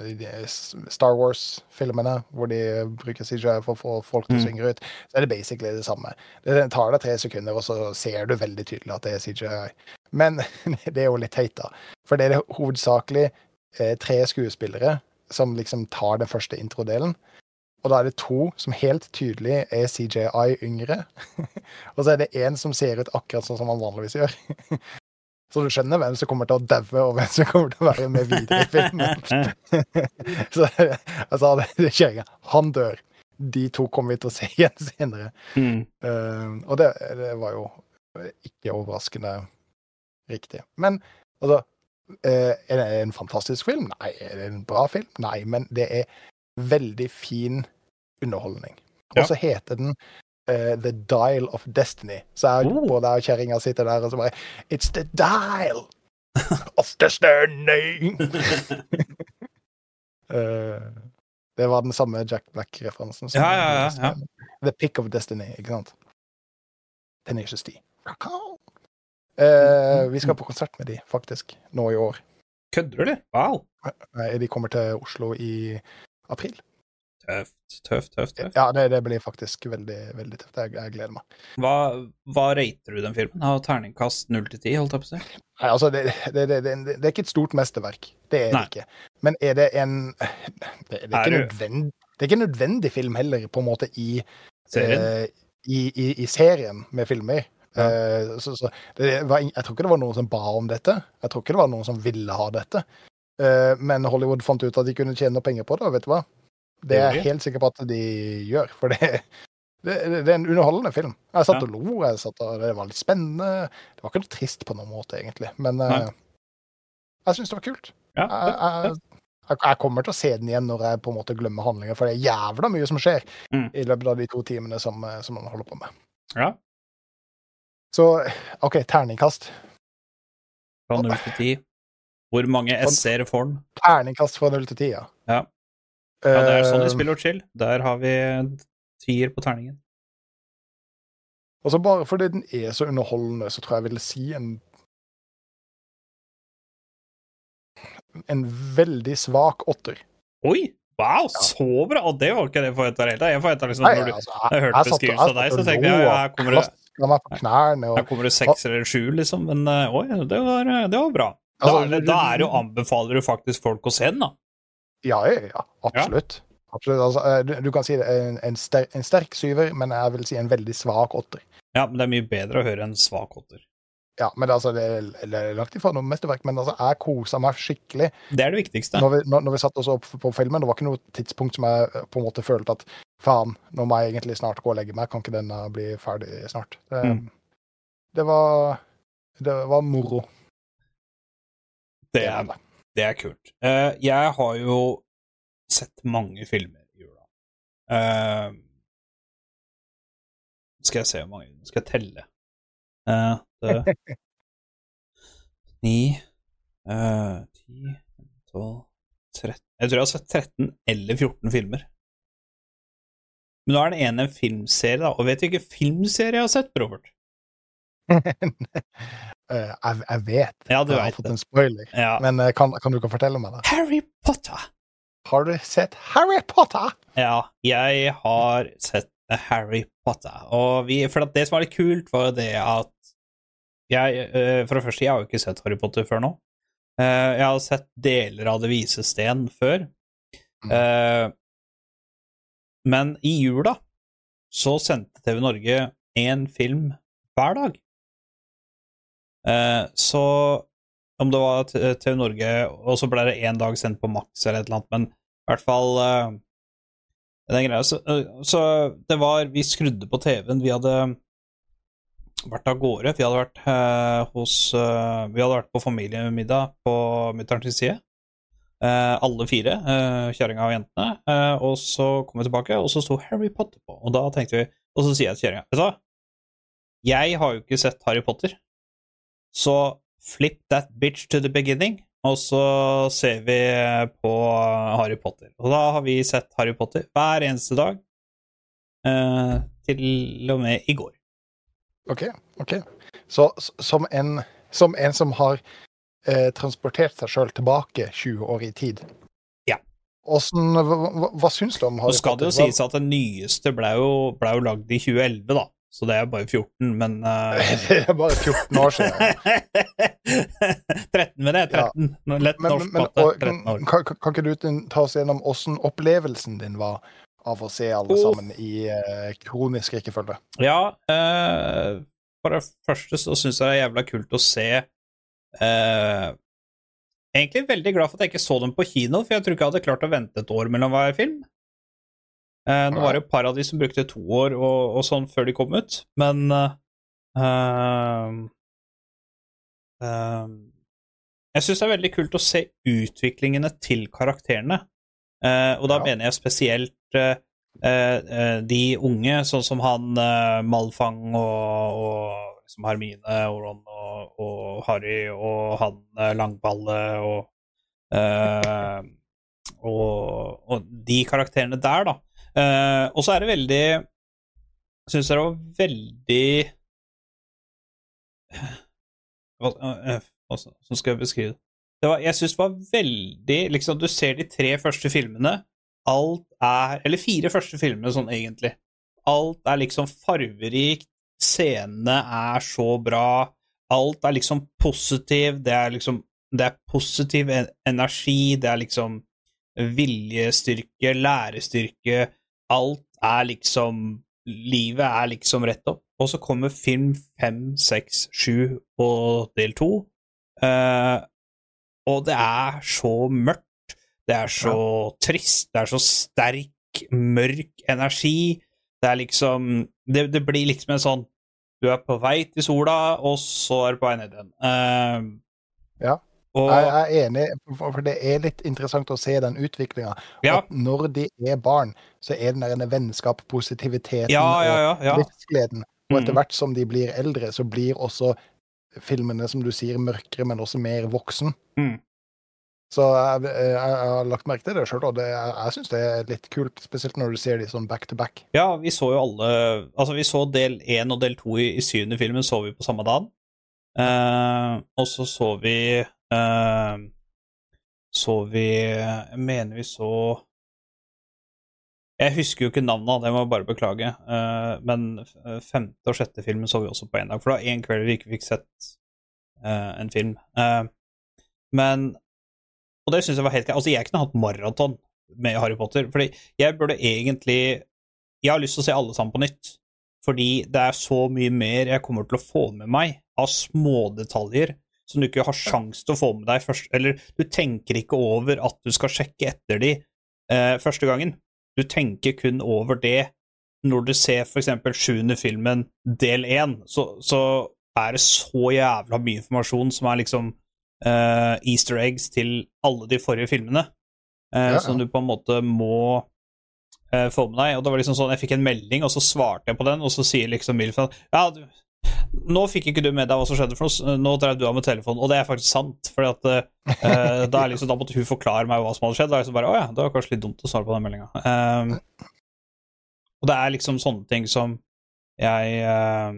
Star Wars-filmene hvor de bruker CGI for å få folk til å Mm. synge ut, så er det basically det samme. Det tar deg tre sekunder, og så ser du veldig tydelig at det er CGI. Men det er jo litt teit, da. For det er det hovedsakelig eh, tre skuespillere som liksom tar den første introdelen. Og da er det to som helt tydelig er CJI yngre. og så er det én som ser ut akkurat sånn som han vanligvis gjør. så du skjønner hvem som kommer til å daue, og hvem som kommer til å være med videre i filmen. så sa det kjerringa. Han dør. De to kommer vi til å se igjen senere. Mm. Uh, og det, det var jo ikke overraskende riktig. Men altså eh, Er det en fantastisk film? Nei. Er det en bra film? Nei. Men det er veldig fin underholdning. Ja. Og så heter den Uh, The Dial of Destiny. Så jeg, Oh. både jeg og kjerringa sitter der og så bare It's the dial of destiny! uh, det var den samme Jack Black-referansen. Ja, Ja, ja, ja, The Pick of Destiny, ikke sant? Tenacious D. Rock on! Eh, vi skal på konsert med de, faktisk, nå i år. Kødder du? Wow. Nei, de kommer til Oslo i april. Tøft, tøft, tøft. tøft. Ja, det, det blir faktisk veldig, veldig tøft. Jeg, jeg gleder meg. Hva, hva rater du den filmen? Har terningkast 0 til 10, holdt jeg på å si? Nei, altså, det, det, det, er ikke et stort mesterverk. Det er det ikke. Men er det en Det, det, er, ikke Er det- nødvend, det er ikke en nødvendig film heller, på en måte, i Serien? uh, i, i, i serien med filmer. Ja. Eh, så, så det var, jeg tror ikke det var noen som ba om dette. Jeg tror ikke det var noen som ville ha dette. Eh, men Hollywood fant ut at de kunne tjene penger på det, og vet du hva? Det er jeg helt sikker på at de gjør, for det, Det, det, er en underholdende film. Jeg satt Ja. og lo, jeg satt og, det var litt spennende. Det var ikke noe trist på noen måte, egentlig. Men Nei. eh, jeg syns det var kult. Ja, Jeg, jeg, jeg, kommer til å se den igjen når jeg på en måte glemmer handlingen, for det er jævla mye som skjer Mm. i løpet av de to timene som, som man holder på med. ja. Så OK, terningkast. Fra 0 til 10. Hvor mange SC-er får den? Terningkast fra 0 til 10, ja. Ja. Ja, det er sånn de spiller chill. Der har vi tier på terningen. Og så bare fordi den er så underholdende, så tror jeg jeg ville si en En veldig svak åtter. Oi! Wow, så bra! Og det var ikke det jeg forventa i det hele tatt. Jeg forventa liksom når du altså, jeg jeg hørt satt beskrivelsen av deg, så tenkte jeg, her kommer det- klasket meg på knærne. Og, Her kommer det seks eller sju, liksom. Men eh, oi, det var, det var bra. Da Altså, er, det, da er jo anbefaler du faktisk folk å se den, da. Ja, ja, absolutt. absolutt. Altså, eh, du, kan si det er en, en, sterk, en sterk syver, men jeg vil si en veldig svak åtter. Ja, men det er mye bedre å høre en svak åtter. Ja, men altså, det er, er langt ifra noe mesterverk, men altså, jeg kosa meg skikkelig Det er det viktigste. når vi, når, når vi satt oss opp på filmen. Det var ikke noe tidspunkt som jeg eh, på en måte følte at faen, nå må jeg egentlig snart gå og legge meg. Kan ikke denne bli ferdig snart? Det, Mm. det var Det var moro. Det er, det er kult. Uh, jeg har jo sett mange filmer i jula. Uh, skal jeg se hvor mange Skal jeg telle? Eh, det, Ni Ti, tolv, 13 Jeg tror jeg har sett 13 eller 14 filmer. Men nå er den ene en filmserie, da. Og vet du hvilken filmserie jeg har sett, Robert? Eh, jeg, jeg vet. Ja, du jeg har vet fått det. en spoiler. Ja. Men eh, kan, kan du ikke fortelle meg det? Harry Potter! Har du sett Harry Potter? Ja, jeg har sett Harry Potter. Og vi, for det som var litt kult, var det at jeg eh, For det første, jeg har jo ikke sett Harry Potter før nå. Jeg har sett deler av Det vise sten før. Mm. Men i jula så sendte TV Norge én film hver dag. Eh, Så om det var TV Norge, og så ble det én dag sendt på Max eller et eller annet, men i hvert fall eh, den greia. Så, eh, så det var Vi skrudde på TV-en. Vi hadde vært av gårde. Vi hadde vært eh, hos eh, Vi hadde vært på familiemiddag på mutter'n side. Eh, alle fire, uh, kjerringa og jentene. Eh, og så kom vi tilbake, og så sto Harry Potter på. Og da tenkte vi Og så sier jeg til kjerringa Vet du hva? Jeg har jo ikke sett Harry Potter, så flip that bitch to the beginning. Og så ser vi på Harry Potter. Og da har vi sett Harry Potter hver eneste dag. eh, til og med i går. OK. ok. Så som en som, en som har eh, transportert seg sjøl tilbake 20 år i tid Ja. Åssen, hva, hva, syns du om Nå Harry skal det jo sies at den nyeste ble jo, ble jo lagd i 2011, da. Så det er bare 14, men uh... det er bare 14 år siden. 13, men det er 13. Ja. Lett norsk men, men, og, 13 år. kan, kan- kan ikke du ta oss gjennom åssen opplevelsen din var av å se alle oh. sammen i uh, kronisk rekkefølge? Ja, uh, for det første så syns jeg det er jævla kult å se eh, Egentlig veldig glad for at jeg ikke så dem på kino, for jeg tror ikke jeg hadde klart å vente et år mellom hver film. Uh, nå var det et par av de som brukte to år og, og sånn før de kom ut, men eh, eh, eh, Jeg syns det er veldig kult å se utviklingene til karakterene. Eh, og da Ja. mener jeg spesielt eh, eh, eh, de unge, sånn som han eh, Malfang og, og liksom Hermine og Ron og, og Harry og han eh, Langballe og, eh, og Og de karakterene der, da. Eh, og så er det veldig Syns jeg det var veldig Hva skal jeg beskrive det var, jeg syns det var veldig liksom, Du ser de tre første filmene. Alt er Eller fire første filmene, sånn egentlig. Alt er liksom farverikt. Scenene er så bra. Alt er liksom positiv. Det er liksom Det er positiv energi. Det er liksom viljestyrke, lærestyrke. Alt er liksom Livet er liksom rett opp. Og så kommer film fem, seks, sju og del to. Uh, og det er så mørkt. Det er så trist. Det er så sterk, mørk energi. Det er liksom det, det blir liksom en sånn Du er på vei til sola, og så er du på vei ned igjen. Uh, Ja. Og, Jeg er enig, for det er litt interessant å se den utviklinga. ja, At når de er barn, så er den der vennskap, positiviteten ja, ja, og livsgleden. Og etter Mm. hvert som de blir eldre, så blir også filmene, som du sier, mørkere, men også mer voksen. Mm. Så jeg, jeg, jeg har lagt merke til det sjøl, og det, jeg, jeg syns det er litt kult. Spesielt når du ser de sånn back to back. Ja, vi så jo alle Altså, vi så del én og del to i, i syvende filmen så vi på samme dagen. Uh, og så så vi uh, Så vi Jeg mener vi så Jeg husker jo ikke navnet, det må jeg bare beklage. uh, men eh, femte og sjette filmen så vi også på én dag, for det var én kveld vi ikke fikk sett eh, en film. Eh, men Og det syns jeg var helt greit. Altså, jeg kunne hatt maraton med Harry Potter, fordi jeg burde egentlig Jeg har lyst til å se alle sammen på nytt, fordi det er så mye mer jeg kommer til å få med meg av smådetaljer som du ikke har sjanse til å få med deg først Eller du tenker ikke over at du skal sjekke etter de eh, første gangen. Du tenker kun over det når du ser for eksempel sjuende filmen del én, så, så er det så jævla mye informasjon som er liksom eh, easter eggs til alle de forrige filmene, uh, Ja, ja. som du på en måte må uh, få med deg. Og det var liksom sånn, Jeg fikk en melding, og så svarte jeg på den, og så sier liksom Milf at ja, du, nå fikk ikke du med deg hva som skjedde, for noe, nå drev du av med telefonen. Og det er faktisk sant, for eh, da, liksom, da måtte hun forklare meg hva som hadde skjedd. Da er liksom bare, å ja, det var kanskje litt dumt å svare på den meldinga. og det er liksom sånne ting som jeg uh,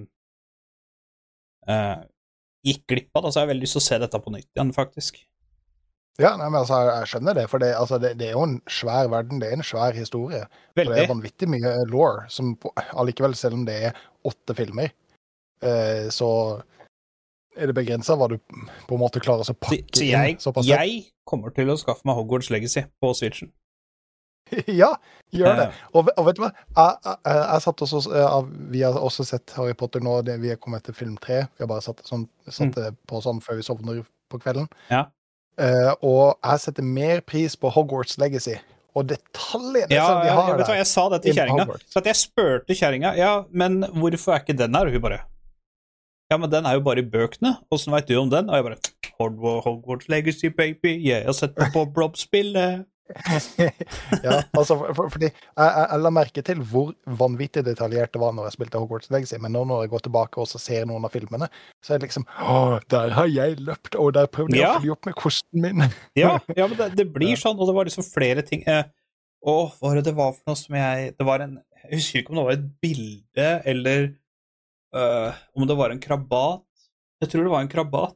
eh, gikk glipp av. det, så jeg har veldig lyst til å se dette på nytt igjen, faktisk. Ja, nei, men altså, jeg, skjønner det, for det, altså, det, det er jo en svær verden. Det er en svær historie. Og det er vanvittig mye law, som allikevel, selv om det er åtte filmer, eh, så er det begrensa hva du på en måte klarer å Så, pakke så jeg, inn såpass. jeg kommer til å skaffe meg Hogwarts Legacy på Switchen. ja, gjør det. Eh, Og, og vet du hva? Jeg, jeg, jeg, jeg satt også, jeg, vi har også sett Harry Potter nå. Det, vi er kommet til film tre. Vi har bare satt, sånn, satt det på sånn før vi sovner på kvelden. Mm. Ja. Uh, og jeg setter mer pris på Hogwarts Legacy. Og detaljene Ja, som de har hva, der. jeg sa det til in kjerringa. Så jeg spurte kjerringa ja, men hvorfor er ikke den her, og hun bare Ja, men den er jo bare i bøkene. Åssen veit du om den? Og jeg bare Hogwarts, Legacy, baby. Yeah, jeg har sett på Bob Rob-spillet. ja, altså, for, for, fordi jeg, jeg, jeg la merke til hvor vanvittig detaljert det var når jeg spilte Hogwarts Legacy, men nå når jeg går tilbake og ser noen av filmene, så er det liksom Å, der har jeg løpt, og der prøvde jeg Ja. å følge opp med kosten min. Ja, ja men det, det blir sånn, og det var liksom flere ting eh, Å, hva var det det var for noe som jeg Det var en Jeg husker ikke om det var et bilde, eller øh, om det var en krabat. Jeg tror det var en krabat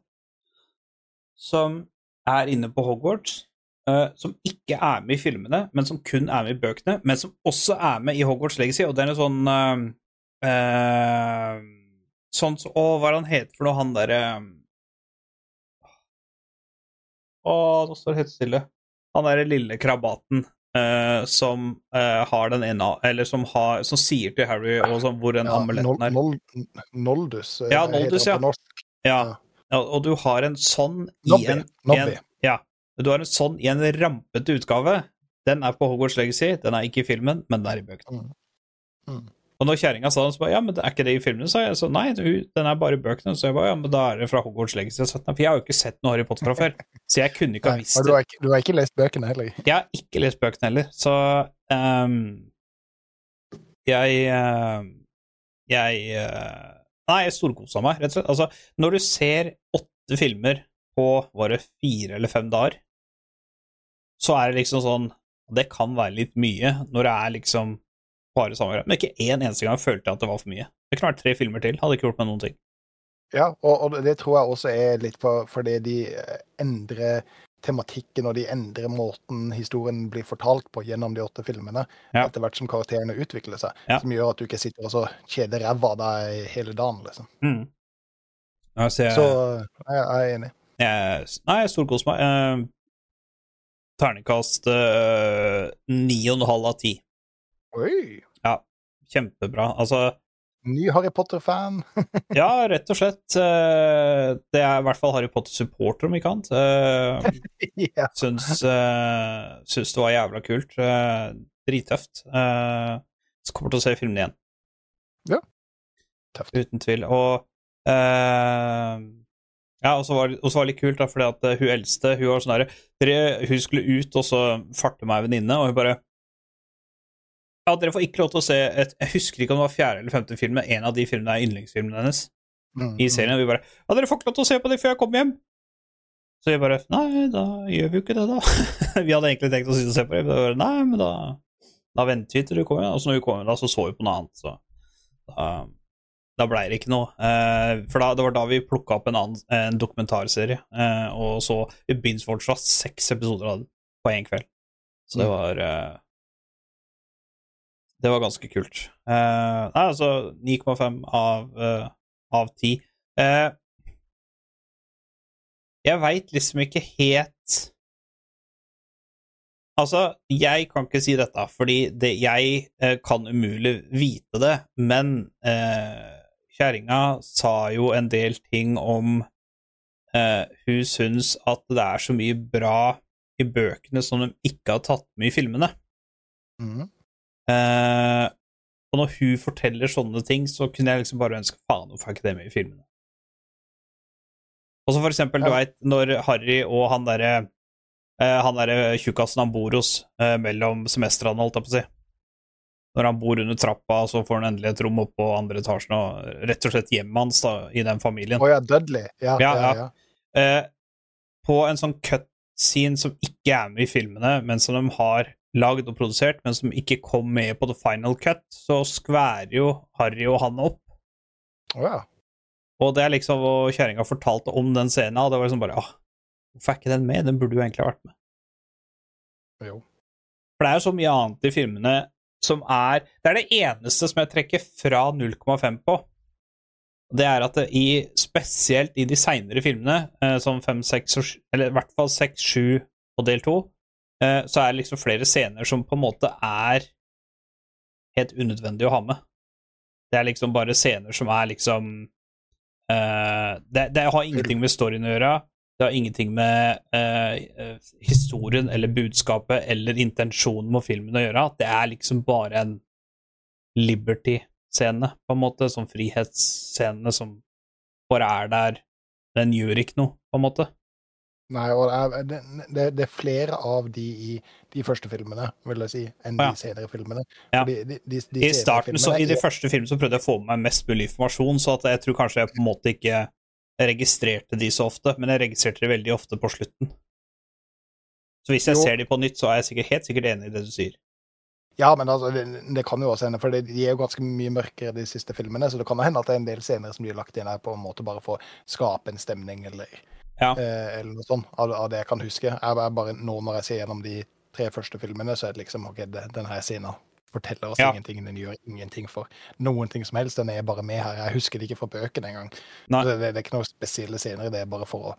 som er inne på Hogwarts. Eh, som ikke er med i filmene, men som kun er med i bøkene, men som også er med i Hogwarts Legacy, og det er en sånn uh, uh, Sånn så, Å, hva er det han heter for noe, han derre Å, nå står det helt stille. Han derre lille krabaten Uh, som uh, har den ene Eller som, har, som sier til Harry og sånn hvor den Ja, amuletten er. Nol, Nol, Noldus. Ja, Noldus, ja. Ja. ja. og du har en sånn i Nobby. en, Nobby. en Ja. Du har en sånn i en rampete utgave. Den er på Hogwarts Legacy, den er ikke i filmen, men den er i bøkene. Mm. Mm. Og når kjerringa sa det, så ba, ja, men er ikke det i filmen? Så jeg så nei, den er bare i bøkene. Så jeg ba, ja, men da er det fra Hogwarts Legacy. For jeg har jo ikke sett noe Harry Potter fra før, så jeg kunne ikke ha visst det. du har, ikke, du har ikke lest bøkene heller. Jeg har ikke lest bøkene heller, så um, Jeg uh, Jeg uh, Nei, jeg storkosa meg, rett og slett. Altså, når du ser åtte filmer på var det fire eller fem dager, så er det liksom sånn Det kan være litt mye når det er liksom bare samme greie. Men ikke én eneste gang følte jeg at det var for mye. Det kunne vært tre filmer til, hadde ikke gjort meg noen ting. Ja, og, og det tror jeg også er litt for, fordi de eh, endrer tematikken, og de endrer måten historien blir fortalt på gjennom de åtte filmene, Ja. etter hvert som karakterene utvikler seg, Ja. som gjør at du ikke sitter og så kjeder ræva av deg hele dagen, liksom. Mm. Altså, jeg, Så jeg, jeg er enig. jeg, nei, jeg storkoser meg. Eh, Terningkast eh, ni og en halv av 10. Oi! Kjempebra. Altså, Ny Harry Potter-fan. ja, rett og slett. Uh, det er i hvert fall Harry Potter-supporter, om ikke annet. Uh, yeah. syns, uh, syns det var jævla kult. Uh, drittøft. så kommer til å se filmen igjen. Tøft. Uten tvil. Og eh, Ja, og så var, og så var det litt kult, da, fordi at eh, hun eldste hun var sånn herre Hun skulle ut, og så farte meg ei venninne, og hun bare Ja, dere får ikke lov til å se et Jeg husker ikke om det var fjerde eller femte film, men en av de filmene er yndlingsfilmene hennes Mm, i serien. Og vi bare Ja, dere får ikke lov til å se på det før jeg kommer hjem. Så vi bare Nei, da gjør vi jo ikke det, da. vi hadde egentlig tenkt å sitte og se på det, men bare, nei, men da da venter vi til du kommer. Og så når vi kommer, da, så så vi på noe annet, så da, da blei det ikke noe. Eh, for da, det var da vi plukka opp en, annen, en dokumentarserie, eh, og så vi begynte fortsatt seks episoder av den på én kveld. Så det Mm. var eh, Det var ganske kult. Eh, nei, altså 9,5 av, av 10. Eh, jeg veit liksom ikke helt Altså, jeg kan ikke si dette, fordi det, jeg eh, kan umulig vite det, men eh, kjerringa sa jo en del ting om eh, Hun syns at det er så mye bra i bøkene som de ikke har tatt med i filmene. mm. Eh, og når hun forteller sånne ting, så kunne jeg liksom bare ønske faen, hvorfor er ikke det med i filmene? Og så for eksempel, du Ja. veit, når Harry og han derre eh, Han derre tjukkasen han bor hos eh, mellom semestrene, holdt jeg på å si. Når han bor under trappa, så får han endelig et rom oppe på andre etasjen, og rett og slett hjemmet hans da, i den familien. Å ja, Dudley. Ja, Ja, ja, ja. ja. Eh, på en sånn cut-scene som ikke er med i filmene, men som de har lagd og produsert, men som ikke kom med på the final cut, så skværer jo Harry og han opp. Oh, ja. Og det er liksom Og kjerringa fortalte om den scenen, og det var liksom bare ah, Hvorfor er ikke den med? Den burde jo egentlig ha vært med. Jo. For det er jo så mye annet i filmene som er Det er det eneste som jeg trekker fra 0,5 på. Det er at det i, spesielt i de seinere filmene, eh, som 5, 6 og 7, eller i hvert fall 6, 7 og del 2, eh, så er det liksom flere scener som på en måte er helt unødvendig å ha med. Det er liksom bare scener som er liksom eh, det, det har ingenting med storyen å gjøre. Det har ingenting med eh, eh, historien eller budskapet eller intensjonen med filmen å gjøre. Det er liksom bare en Liberty-scene, på en måte. Sånn frihetsscene som bare er der. Den gjør ikke noe, på en måte. Nei, og det er, det, det, er flere av de i de første filmene, vil jeg si, enn Ja. de senere filmene. Ja. De, de, de I starten, så, I de første filmene så prøvde jeg å få med meg mest mulig informasjon, så at jeg tror kanskje jeg på en måte ikke registrerte de så ofte, men jeg registrerte de veldig ofte på slutten. Så hvis jeg Jo. ser de på nytt, så er jeg sikkert, helt sikkert enig i det du sier. Ja, men altså, det, det kan jo også hende, for de er jo ganske mye mørkere, de siste filmene, så det kan jo hende at det er en del scener som blir lagt inn her på en måte bare for å skape en stemning, eller, Ja. eh, eller noe sånt, av, av det jeg kan huske. Jeg, jeg bare, nå når jeg ser gjennom de tre første filmene, så er det liksom, ok, det, denne scenen forteller oss Ja. ingenting, den gjør ingenting for noen ting som helst, den er bare med her. Jeg husker det ikke fra bøkene engang. Det, det, er ikke noen spesielle scener, det er bare for å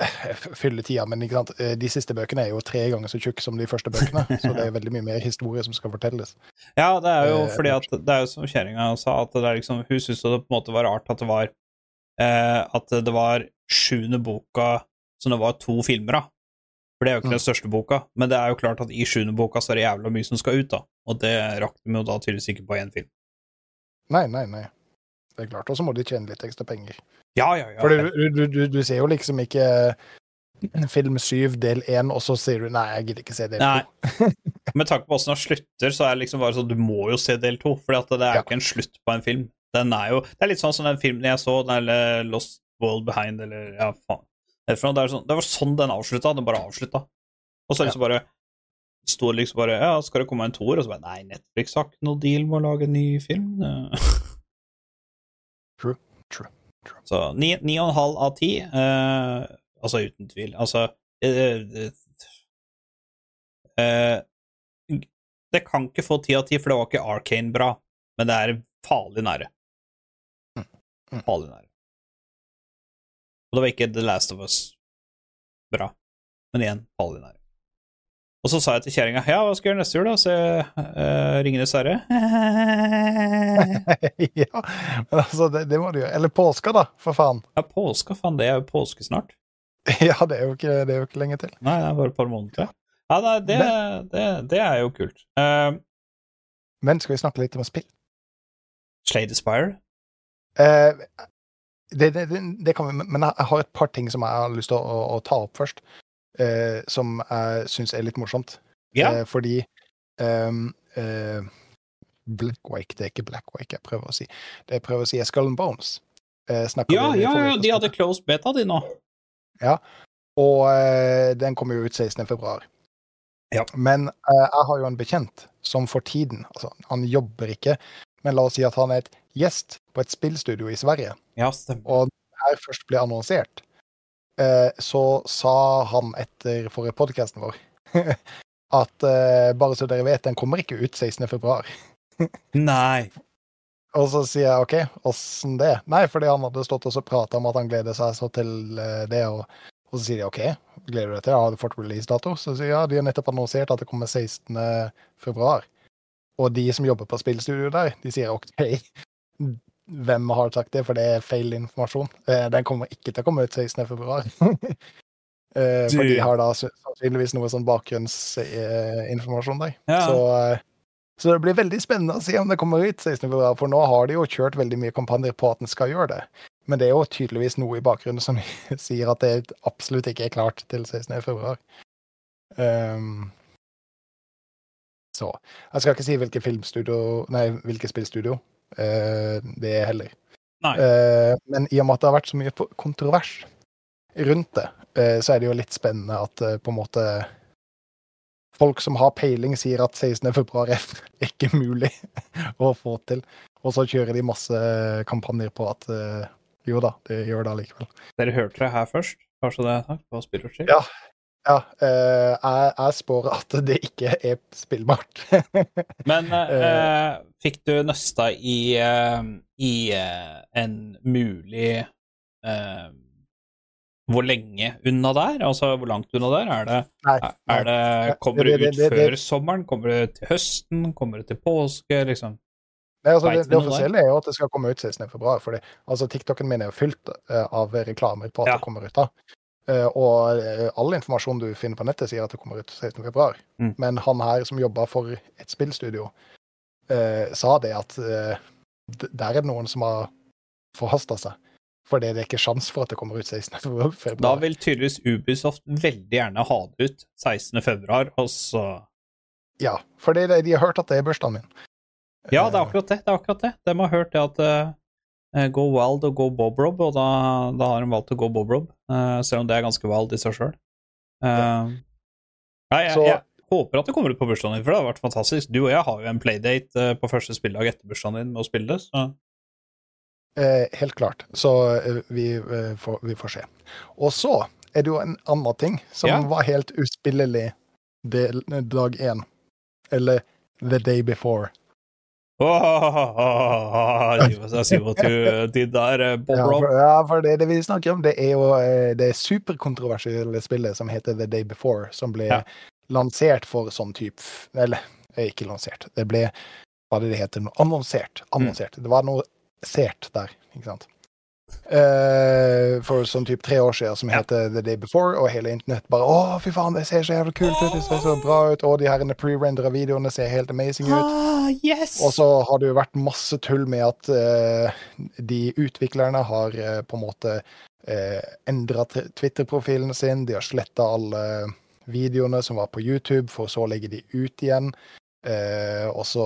eh, fylle tida. Men ikke sant? eh, de siste bøkene er jo tre ganger så tjukke som de første bøkene, så det er veldig mye mer historie som skal fortelles. Ja, det er jo Eh, fordi at det er jo som kjerringa sa, at det er liksom, hun syntes det på en måte var rart at det var eh, At det var sjuende boka som det var to filmer av. For det er jo ikke den største boka, men det er jo klart at i sjuende boka så er det jævla mye som skal ut, da. Og det rakk de jo da tydeligvis ikke på én film. Nei, nei, nei. Det er klart. Og så må de tjene litt ekstra penger. Ja, ja, ja. For du, du, du, du ser jo liksom ikke film syv del én, og så sier du nei, jeg gidder ikke se del Nei. to. Med tanke på åssen den slutter, så er det liksom bare sånn du må jo se del to, for det er jo Ja. ikke en slutt på en film. Den er jo Det er litt sånn som den filmen jeg så, den der Lost World Behind, eller ja, faen. Det sånn, det, det var sånn den avslutta. Den bare avslutta. Og så liksom bare Sto det liksom bare Ja, skal det komme en toer? Og så bare Nei, Netflix har ikke noe deal med å lage en ny film. True, true, true. Så ni, ni og en halv av ti. eh, altså uten tvil. Altså eh, eh, Det kan ikke få ti av ti, for det var ikke Arcane bra, men det er farlig nære. Mm. Farlig nære. Og det var ikke The Last of Us bra, men igjen nære. Og så sa jeg til kjerringa ja, hva skal jeg gjøre neste jul, da? Se uh, Ringenes herre? ja, men altså, det, det må du gjøre. Eller påska, da, for faen. ja, påske, faen, det er jo påske snart. Ja, det er jo ikke, det er jo ikke lenge til. Nei, det er bare et par måneder til. Ja, nei, det, det, det er jo kult. Uh, Men skal vi snakke litt om spill? Slade Aspire? Eh, det, det, det, kan vi, men jeg har et par ting som jeg har lyst til å, å ta opp først. Eh, som jeg syns er litt morsomt. Ja. Eh, fordi um, eh, Blackwake, det er ikke Blackwake jeg prøver å si. Det jeg prøver å si er Skull and Bones. Eh, Ja, ja, ja, de hadde close closed beta, de nå. Og eh, den kommer jo ut 16. februar. Ja. Men eh, jeg har jo en bekjent som for tiden Altså, han jobber ikke, men la oss si at han er et gjest på et spillstudio i Sverige. Ja. Og her først ble annonsert, eh, så sa han etter forrige podkasten vår at eh, bare så dere vet, den kommer ikke ut 16. februar. Nei. Og så sier jeg OK, åssen det? Nei, fordi han hadde stått og prata om at han gleder seg så til eh, det, og, og så sier de OK, gleder du deg til det? Har du fått releasedato? Så sier jeg ja, de har nettopp annonsert at det kommer 16. Og de som jobber på spillstudio der, de sier OK, hvem har sagt det, for det er feil informasjon. Eh, Den kommer ikke til å komme ut 16. februar. Eh, For de har da sannsynligvis noe sånn bakgrunnsinformasjon der. Ja. Så, eh, så det blir veldig spennende å se om det kommer ut 16. februar, for nå har de jo kjørt veldig mye kampanjer på at den skal gjøre det. Men det er jo tydeligvis noe i bakgrunnen som sier at det absolutt ikke er klart til 16. februar. Um, så Jeg skal ikke si hvilket filmstudio Nei, hvilket spillstudio uh, det er heller. Eh, men i og med at det har vært så mye kontrovers rundt det, uh, så er det jo litt spennende at på en måte folk som har peiling, sier at 16. februar er ikke mulig å få til. Og så kjører de masse kampanjer på at jo da, det gjør det allikevel. Dere hørte det her først, kanskje det er sagt, på Spillrutcher. Ja. Ja, eh, jeg, jeg spår at det ikke er spillbart. Men eh, fikk du nøsta i, eh, i eh, en mulig eh, Hvor lenge unna der? Altså, hvor langt unna der? Er det, Nei, er det Kommer det- det det- ut før sommeren? Kommer det til høsten? Kommer det til påske? Liksom? Nei, altså, det, det offisielle er jo at det skal komme ut 16.2., for altså, TikToken min er jo fylt uh, av reklamer på at Ja. det kommer ut da. Eh, og eh, all informasjon du finner på nettet, sier at det kommer ut 16. februar. Mm. Men han her som jobba for et spillstudio, eh, sa det at der er det noen som har forhasta seg. Fordi det er ikke sjans for at det kommer ut 16. februar. Da vil tydeligvis Ubisoft veldig gjerne ha det ut 16. februar, og så Ja, det, de har hørt at det er bursdagen min. Ja, det er akkurat det. det er akkurat det. De har hørt det at uh, Go Wild og Go Bob Rob, og da, da har de valgt å gå Bob Rob, selv om det er ganske wild i seg sjøl. Nei, jeg, jeg håper at det kommer ut på bursdagen din, for det har vært fantastisk. Du og jeg har jo en playdate eh, på første spilledag etter bursdagen din med å spille det, så Eh, helt klart. Så eh, vi, eh, får, vi får se. Og så er det jo en annen ting som Ja. var helt uspillelig del, dag én. Eller the day before. You did der, eh, Bob Ja, for, det, vi snakker om, det er jo eh, det superkontroversielle spillet som heter The Day Before, som ble Ja. lansert for sånn type Eller eh, ikke lansert. Det ble Hva det heter? nå? Annonsert. Mm. Annonsert. Det var noe sert der, ikke sant. Eh, for sånn type tre år siden som Ja. heter The Day Before, og hele internett bare Å, fy faen, det ser så jævlig kult ut, det ser så bra ut, og de her pre-rendera videoene ser helt amazing ut. Ah, yes! Og så har det jo vært masse tull med at uh, de utviklerne har uh, på en måte uh, endra Twitter-profilen sin. De har sletta alle videoene som var på YouTube, for så å legge de ut igjen. Og så,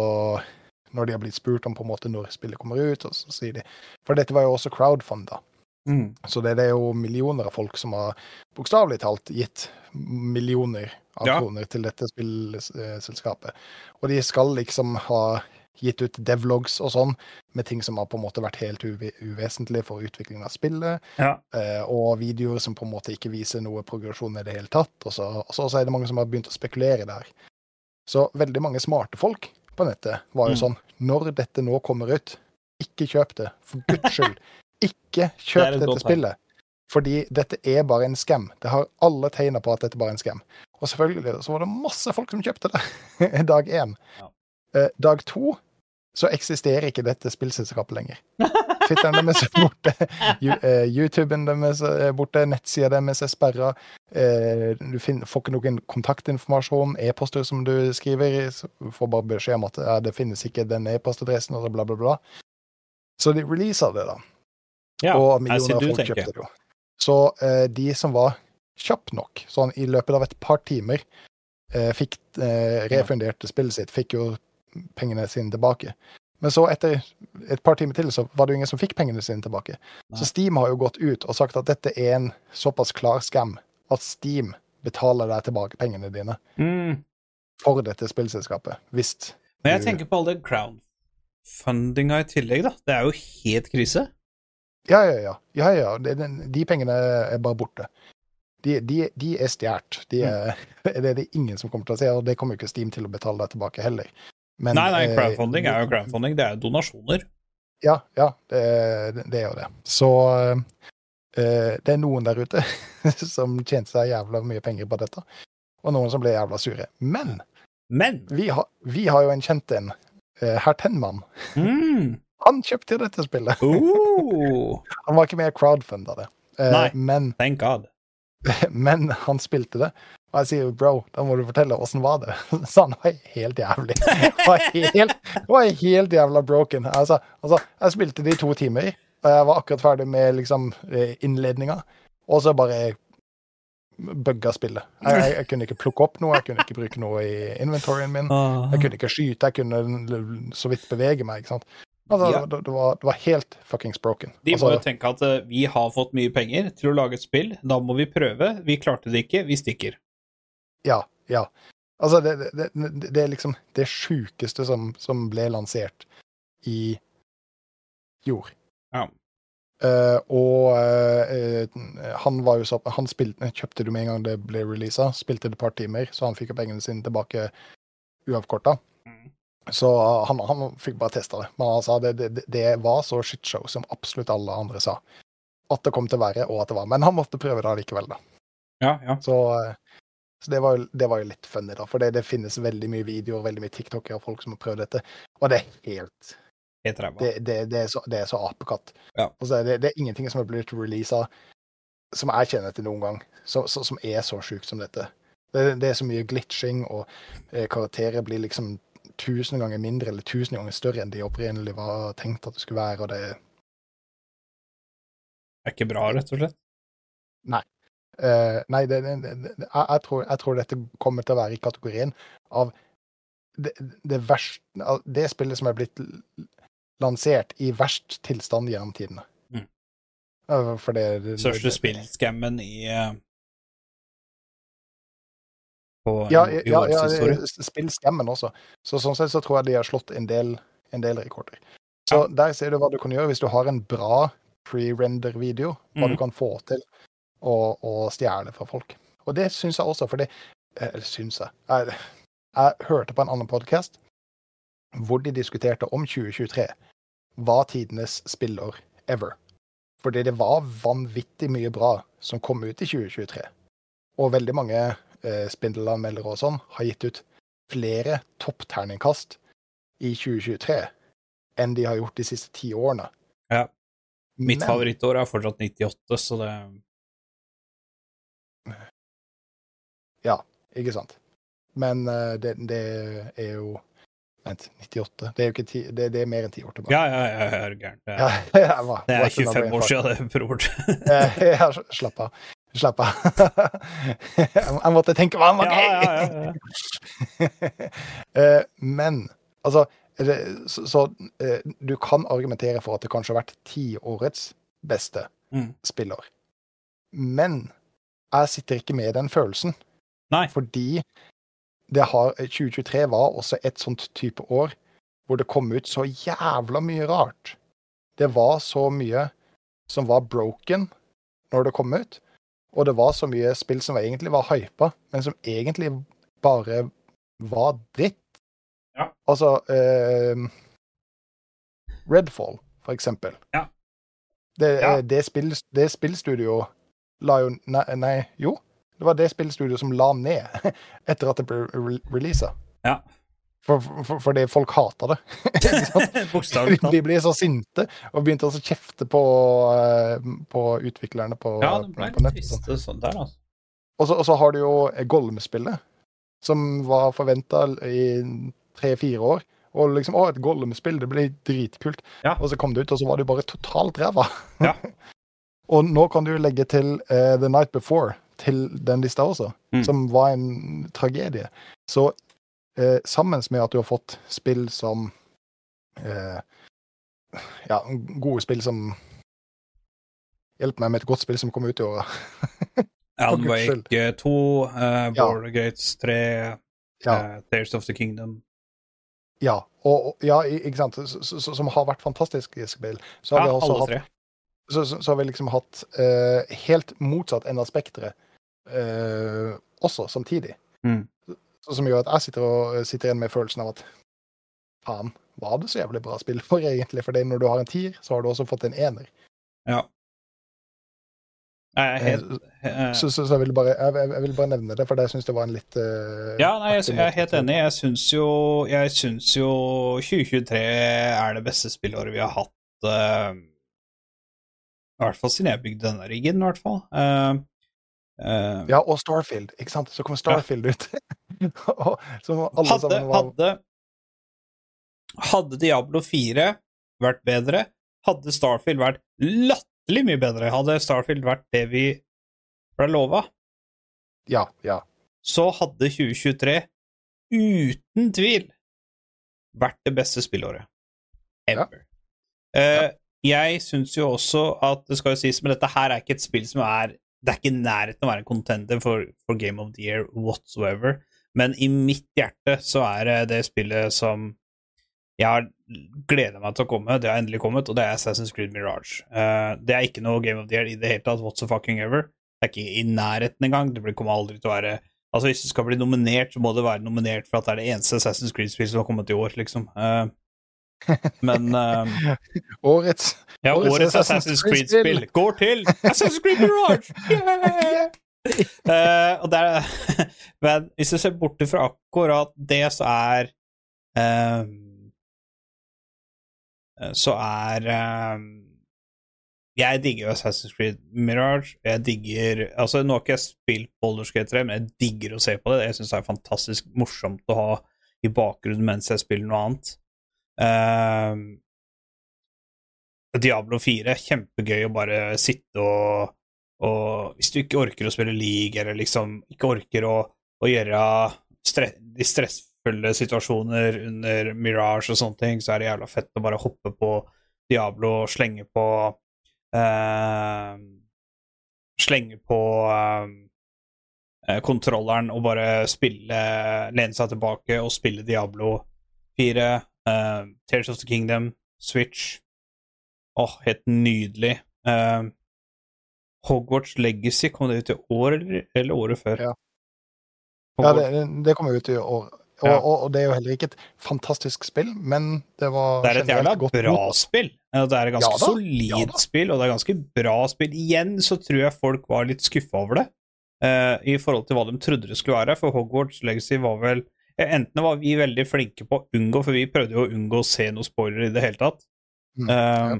når de har blitt spurt om på en måte når spillet kommer ut, og så sier de For dette var jo også crowdfunda. mm. Så det, det er jo millioner av folk som har bokstavelig talt gitt millioner av Ja. kroner til dette spillselskapet. Og de skal liksom ha gitt ut devlogs og sånn, med ting som har på en måte vært helt uve uvesentlige for utviklingen av spillet, Ja. eh, og videoer som på en måte ikke viser noe progresjon i det hele tatt. Og så, og så er det mange som har begynt å spekulere der. Så veldig mange smarte folk på nettet var jo Mm. sånn Når dette nå kommer ut, ikke kjøp det. For guds skyld. Ikke kjøp det dette spillet. Fordi dette er bare en skam. Det har alle tegner på at dette bare er en skam. Og selvfølgelig så var det masse folk som kjøpte det dag én. Ja. Eh, dag to så eksisterer ikke dette spillselskapet lenger. Twitteren deres er borte. Eh, YouTuben deres er borte. Nettsida deres er sperra. Eh, du får ikke noen kontaktinformasjon. E-poster som du skriver, får bare beskjed om at ja, det finnes ikke den e-postadressen, og så bla, bla, bla. Så de releaser det, da. Ja, og millioner av du folk tenker. kjøpte det jo. Så eh, de som var kjapp nok, sånn i løpet av et par timer, eh, fikk eh, refundert spillet sitt, fikk jo pengene sine tilbake. Men så etter et par timer til så var det jo ingen som fikk pengene sine tilbake. Nei. Så Steam har jo gått ut og sagt at dette er en såpass klar skam at Steam betaler deg tilbake pengene dine Mm. for dette spillselskapet. Hvis Men jeg du- tenker på all den crowdfundinga i tillegg, da. Det er jo helt krise. Ja, ja, ja. ja, ja. Den- de pengene er bare borte. De, de, de er stjålet. De er, det er det ingen som kommer til å se, og det kommer jo ikke Steam til å betale deg tilbake heller. Men, nei, nei, eh, crowdfunding er jo crowdfunding. Det er jo donasjoner. Ja, ja, det, det er jo det. Så eh, det er noen der ute som tjente seg jævla mye penger på dette, og noen som ble jævla sure. Men Men vi, har- vi har jo en kjent en, eh, herr Tenman. mm. Han kjøpte dette spillet. oh, Han var ikke med og crowdfunda det. Nei. Men Thank God. Men han spilte det. Og jeg sier jo, bro, da må du fortelle åssen var det. Så han var helt jævlig. Det var helt, det var helt jævla broken. Altså, altså, jeg spilte det i to timer, og jeg var akkurat ferdig med liksom eh, innledninga, og så bare bugga spillet. Jeg, jeg, jeg kunne ikke plukke opp noe, jeg kunne ikke bruke noe i inventoryen min. Jeg kunne ikke skyte, jeg kunne så vidt bevege meg. ikke sant? Altså, Ja. det, det, var, det var helt fuckings broken. De må Altså, jo tenke at uh, vi har fått mye penger til å lage et spill, da må vi prøve. Vi klarte det ikke, vi stikker. Ja, ja. Altså, det, det, det, det er liksom det sjukeste som, som ble lansert i fjor. Ja. Uh, og uh, han var jo så Han spilte, kjøpte det med en gang det ble releasa, spilte det et par timer, så han fikk pengene sine tilbake uavkorta. Mm. Så han, han fikk bare testa det. Men han sa det, det, det var så shitshow som absolutt alle andre sa. At det kom til å være, og at det var. Men han måtte prøve det allikevel, da. Ja, ja. Så, eh, så det, var jo, det var jo litt funny, da. For det, det finnes veldig mye videoer, veldig mye TikToker av folk som har prøvd dette. Og det er helt Helt ræva. Det, det, det, er, så, det er så apekatt. Ja. Altså, det, det er ingenting som er blitt releasa som jeg kjenner til noen gang, så, som er så sjukt som dette. Det, det er så mye glitching, og eh, karakterer blir liksom tusen ganger mindre eller tusen ganger større enn de opprinnelig var tenkt at det skulle være. og det er ikke bra, rett og slett. Eh, nei, det, det, det, jeg, tror, jeg tror dette kommer til å være i kategorien av det, det verste Det spillet som er blitt lansert i verst tilstand gjennom tidene. Mm. Uh, For det, det Største spillskammen i uh, På Ja, i, ja, ja historie. spill skammen også. Så sånn sett så tror jeg de har slått en del, en del rekorder. Så der ser du hva du kan gjøre hvis du har en bra pre-render-video, hva Mm. du kan få til å, og stjele fra folk. Og det syns jeg også, fordi eh, Eller syns jeg. jeg Jeg hørte på en annen podkast hvor de diskuterte om 2023 var tidenes spillår ever. Fordi det var vanvittig mye bra som kom ut i 2023. Og veldig mange eh, spindelanmeldere og sånn har gitt ut flere toppterningkast i 2023 enn de har gjort de siste ti årene. Ja. Mitt Men- favorittår er fortsatt 98, så det Ikke sant. Men uh, det, det er jo Vent, 98 Det er jo ikke ti, det, det er mer enn ti år tilbake. Ja, ja, ja, jeg er gæren. Det Ja, er, jeg det er 25 år siden, det, bror. Eh, Ja, slapp av. Slapp av. Jeg måtte tenke hva han var Ja, gøy! ja, ja, ja. Men altså Så, så eh, du kan argumentere for at det kanskje har vært tiårets beste Mm. spiller. Men jeg sitter ikke med den følelsen. Nei. Fordi det har, 2023 var også et sånt type år hvor det kom ut så jævla mye rart. Det var så mye som var broken når det kom ut. Og det var så mye spill som egentlig var hypa, men som egentlig bare var dritt. Ja. Altså eh, Redfall, for eksempel. Ja. Det, Ja. eh, det, spill, det spillstudio la jo nei, nei, jo. Det var det spillstudioet som la ned etter at det ble re releasa. Ja. For, for, fordi folk hater det. Bokstavelig talt. De blir så sinte og begynte å kjefte på, eh, på utviklerne på, Ja, det ble på nett. og sånn. sånn der, altså. Og så, og så har du jo Gollum-spillet, som var forventa i tre-fire år. Og liksom, å, et Gollum-spill, det blir dritkult. Ja. Og så kom det ut, og så var det jo bare totalt ræva. Ja. og nå kan du legge til uh, The Night Before til den lista også, Mm. som var en tragedie. Så eh, sammen med at du har fått spill som eh, Ja, gode spill som Hjelp meg med et godt spill som kom ut i året. Alan. Wake 2, uh, Border Gates 3, Ja. uh, Tears of the Kingdom. Ja, og, ja, ikke sant? Som har vært fantastiske spill. Så har Ja, vi også hatt, så, så, så har vi liksom hatt uh, helt motsatt enn av spekteret eh, også samtidig. Mm. Som gjør at jeg sitter, og, sitter igjen med følelsen av at faen, var det så jævlig bra spill for egentlig? For når du har en tier, så har du også fått en ener. Ja. Jeg helt eh, Så, så, så jeg, vil bare, jeg, jeg- jeg vil bare nevne det, for jeg syns det var en litt uh, Ja, nei, jeg, jeg er helt enig. Jeg syns jo, jeg jo 2023 er det beste spillåret vi har hatt. Uh, I hvert fall siden jeg bygde denne riggen, i hvert fall. Eh, eh, Ja, og Starfield, ikke sant? Så kom Starfield ut. Som alle hadde, sammen var hadde, hadde Diablo 4 vært bedre, hadde Starfield vært latterlig mye bedre. Hadde Starfield vært det vi ble lova, Ja, ja. så hadde 2023 uten tvil vært det beste spillåret. Ever. Eh, jeg syns jo også at det skal jo sies, men dette her er ikke et spill som er Det er ikke i nærheten å være en contender for, for Game of the Year whatsoever, men i mitt hjerte så er det det spillet som jeg har gleda meg til å komme. Det har endelig kommet, og det er Assassin's Creed Mirage. Uh, det er ikke noe Game of the Year i det hele tatt, what's the fucking ever. Det er ikke i nærheten engang. Det kommer aldri til å være Altså, hvis du skal bli nominert, så må det være nominert for at det er det eneste Assassin's Creed-spillet som har kommet i år, liksom. Eh, men uh, Årets ja, Årets årets Assassin's Creed-spill. Går til Assassin's Creed Mirage! Yeah! Eh, og det er, men hvis du ser bort fra akkurat det, så er eh, Så er ehm, Jeg digger Assassin's Creed Mirage. Jeg digger Altså, nå har ikke jeg spilt Baldur's Gate 3, men jeg digger å se på det. Jeg syns det er fantastisk morsomt å ha i bakgrunnen mens jeg spiller noe annet. Ehm, Diablo 4, kjempegøy å bare sitte og, og Hvis du ikke orker å spille league, eller liksom ikke orker å, å gjøre stre de stressfulle situasjoner under Mirage og sånne ting, så er det jævla fett å bare hoppe på Diablo og slenge på uh, Slenge på eh, kontrolleren og bare spille Lene seg tilbake og spille Diablo 4, eh, Tears of the Kingdom, Switch Åh, helt nydelig. Uh, Hogwarts Legacy, kom det ut i år eller, eller året før? Ja. Ja, det, det kom ut i år. Og, Ja. og, og det er jo heller ikke et fantastisk spill, men det var Det er et jævla bra mot. spill. Det er et ganske Ja solid ja spill, og det er ganske bra spill. Igjen så tror jeg folk var litt skuffa over det, uh, i forhold til hva de trodde det skulle være. For Hogwarts Legacy var vel Enten var vi veldig flinke på å unngå, for vi prøvde jo å unngå å se noen spoiler i det hele tatt. Mm, Eh, ja.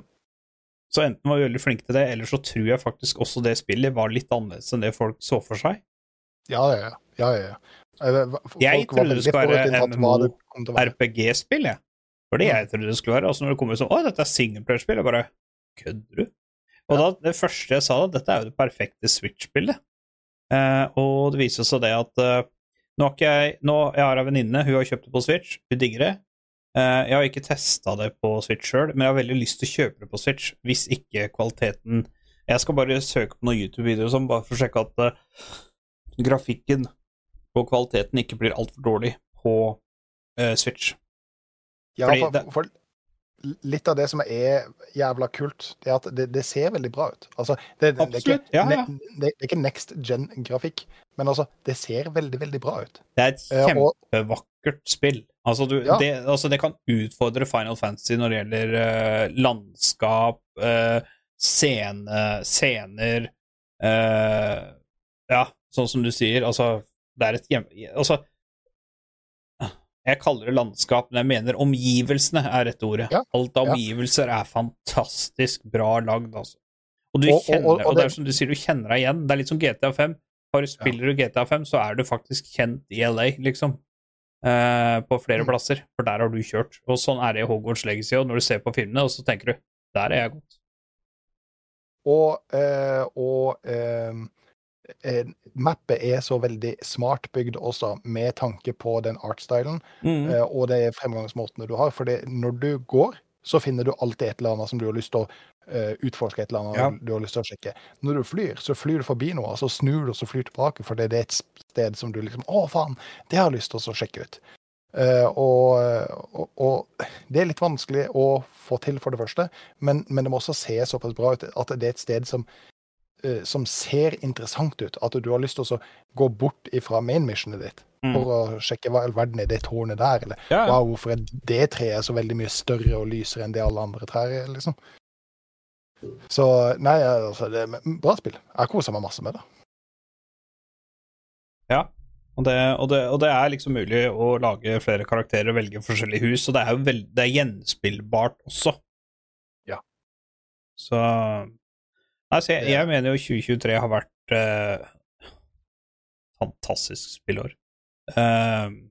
Så enten var vi veldig flinke til det, eller så tror jeg faktisk også det spillet var litt annerledes enn det folk så for seg. Ja, ja, ja. ja, ja. Eh, Jeg trodde det skulle være forutinntatt hva det kom til å være. RPG-spill, jeg. For det jeg trodde det skulle være. Altså når det kommer sånn Å, dette er singleplayerspill. Jeg bare Kødder du? Og da, det første jeg sa, da, dette er jo det perfekte Switch-spillet. Uh, og det viser seg det at eh, nå jeg nå, Jeg har en venninne, hun har kjøpt det på Switch, hun digger det. Eh, jeg har ikke testa det på Switch sjøl, men jeg har veldig lyst til å kjøpe det på Switch hvis ikke kvaliteten Jeg skal bare søke på noen YouTube-videoer som bare for å sjekke at uh, grafikken og kvaliteten ikke blir altfor dårlig på uh, Switch. Ja, fordi for, for litt av det som er jævla kult, det er at det, det ser veldig bra ut. Altså, det, det, det, er ikke, ja, ja. ne- det, er ikke next gen-grafikk, men altså, det ser veldig, veldig bra ut. Det er et Eh, og- kjempevakkert spill. Altså, du, Ja. det, altså, det kan utfordre Final Fantasy når det gjelder uh, landskap, uh, scene, scener uh, Ja, sånn som du sier. Altså, det er et hjem... Altså Jeg kaller det landskap, men jeg mener omgivelsene er rette ordet. Ja, Alt av ja. omgivelser er fantastisk bra lagd, altså. Og du Og- kjenner, og- og, og det er som du sier, du kjenner deg igjen. Det er litt som GTA 5. Har du spiller du GTA 5, så er du faktisk kjent i LA, liksom. Eh, på flere Mm. plasser, for der har du kjørt. Og sånn er det i Hogwarts Legacy, og når du ser på filmene, og så tenker du der er jeg godt. Og, eh, og eh, eh, mappet er så veldig smart bygd også, med tanke på den artstylen Mm. eh, og de fremgangsmåtene du har. For når du går, så finner du alltid et eller annet som du har lyst til å eh, utforske. et eller annet Ja. du har lyst til å sjekke. Når du flyr, så flyr du forbi noe, og så snur du og så flyr tilbake, for det er et sted som du liksom Å, faen, det har jeg lyst til å sjekke ut. Uh, og, og, og det er litt vanskelig å få til, for det første, men, men det må også se såpass bra ut at det er et sted som, som ser interessant ut. At du har lyst til å gå bort ifra mainmissionet ditt Mm. for å sjekke hva i all verden er det tårnet der, eller Ja, ja. wow, hvorfor er det treet så veldig mye større og lysere enn det alle andre trær er, liksom. Så nei, altså, det er bra spill. Jeg koser meg masse med det. Ja. Og det, og, det, og det er liksom mulig å lage flere karakterer og velge forskjellige hus, og det er jo veld, det er gjenspillbart også. Ja. Så Nei, så jeg, jeg mener jo 2023 har vært uh, fantastisk spillår. Uh,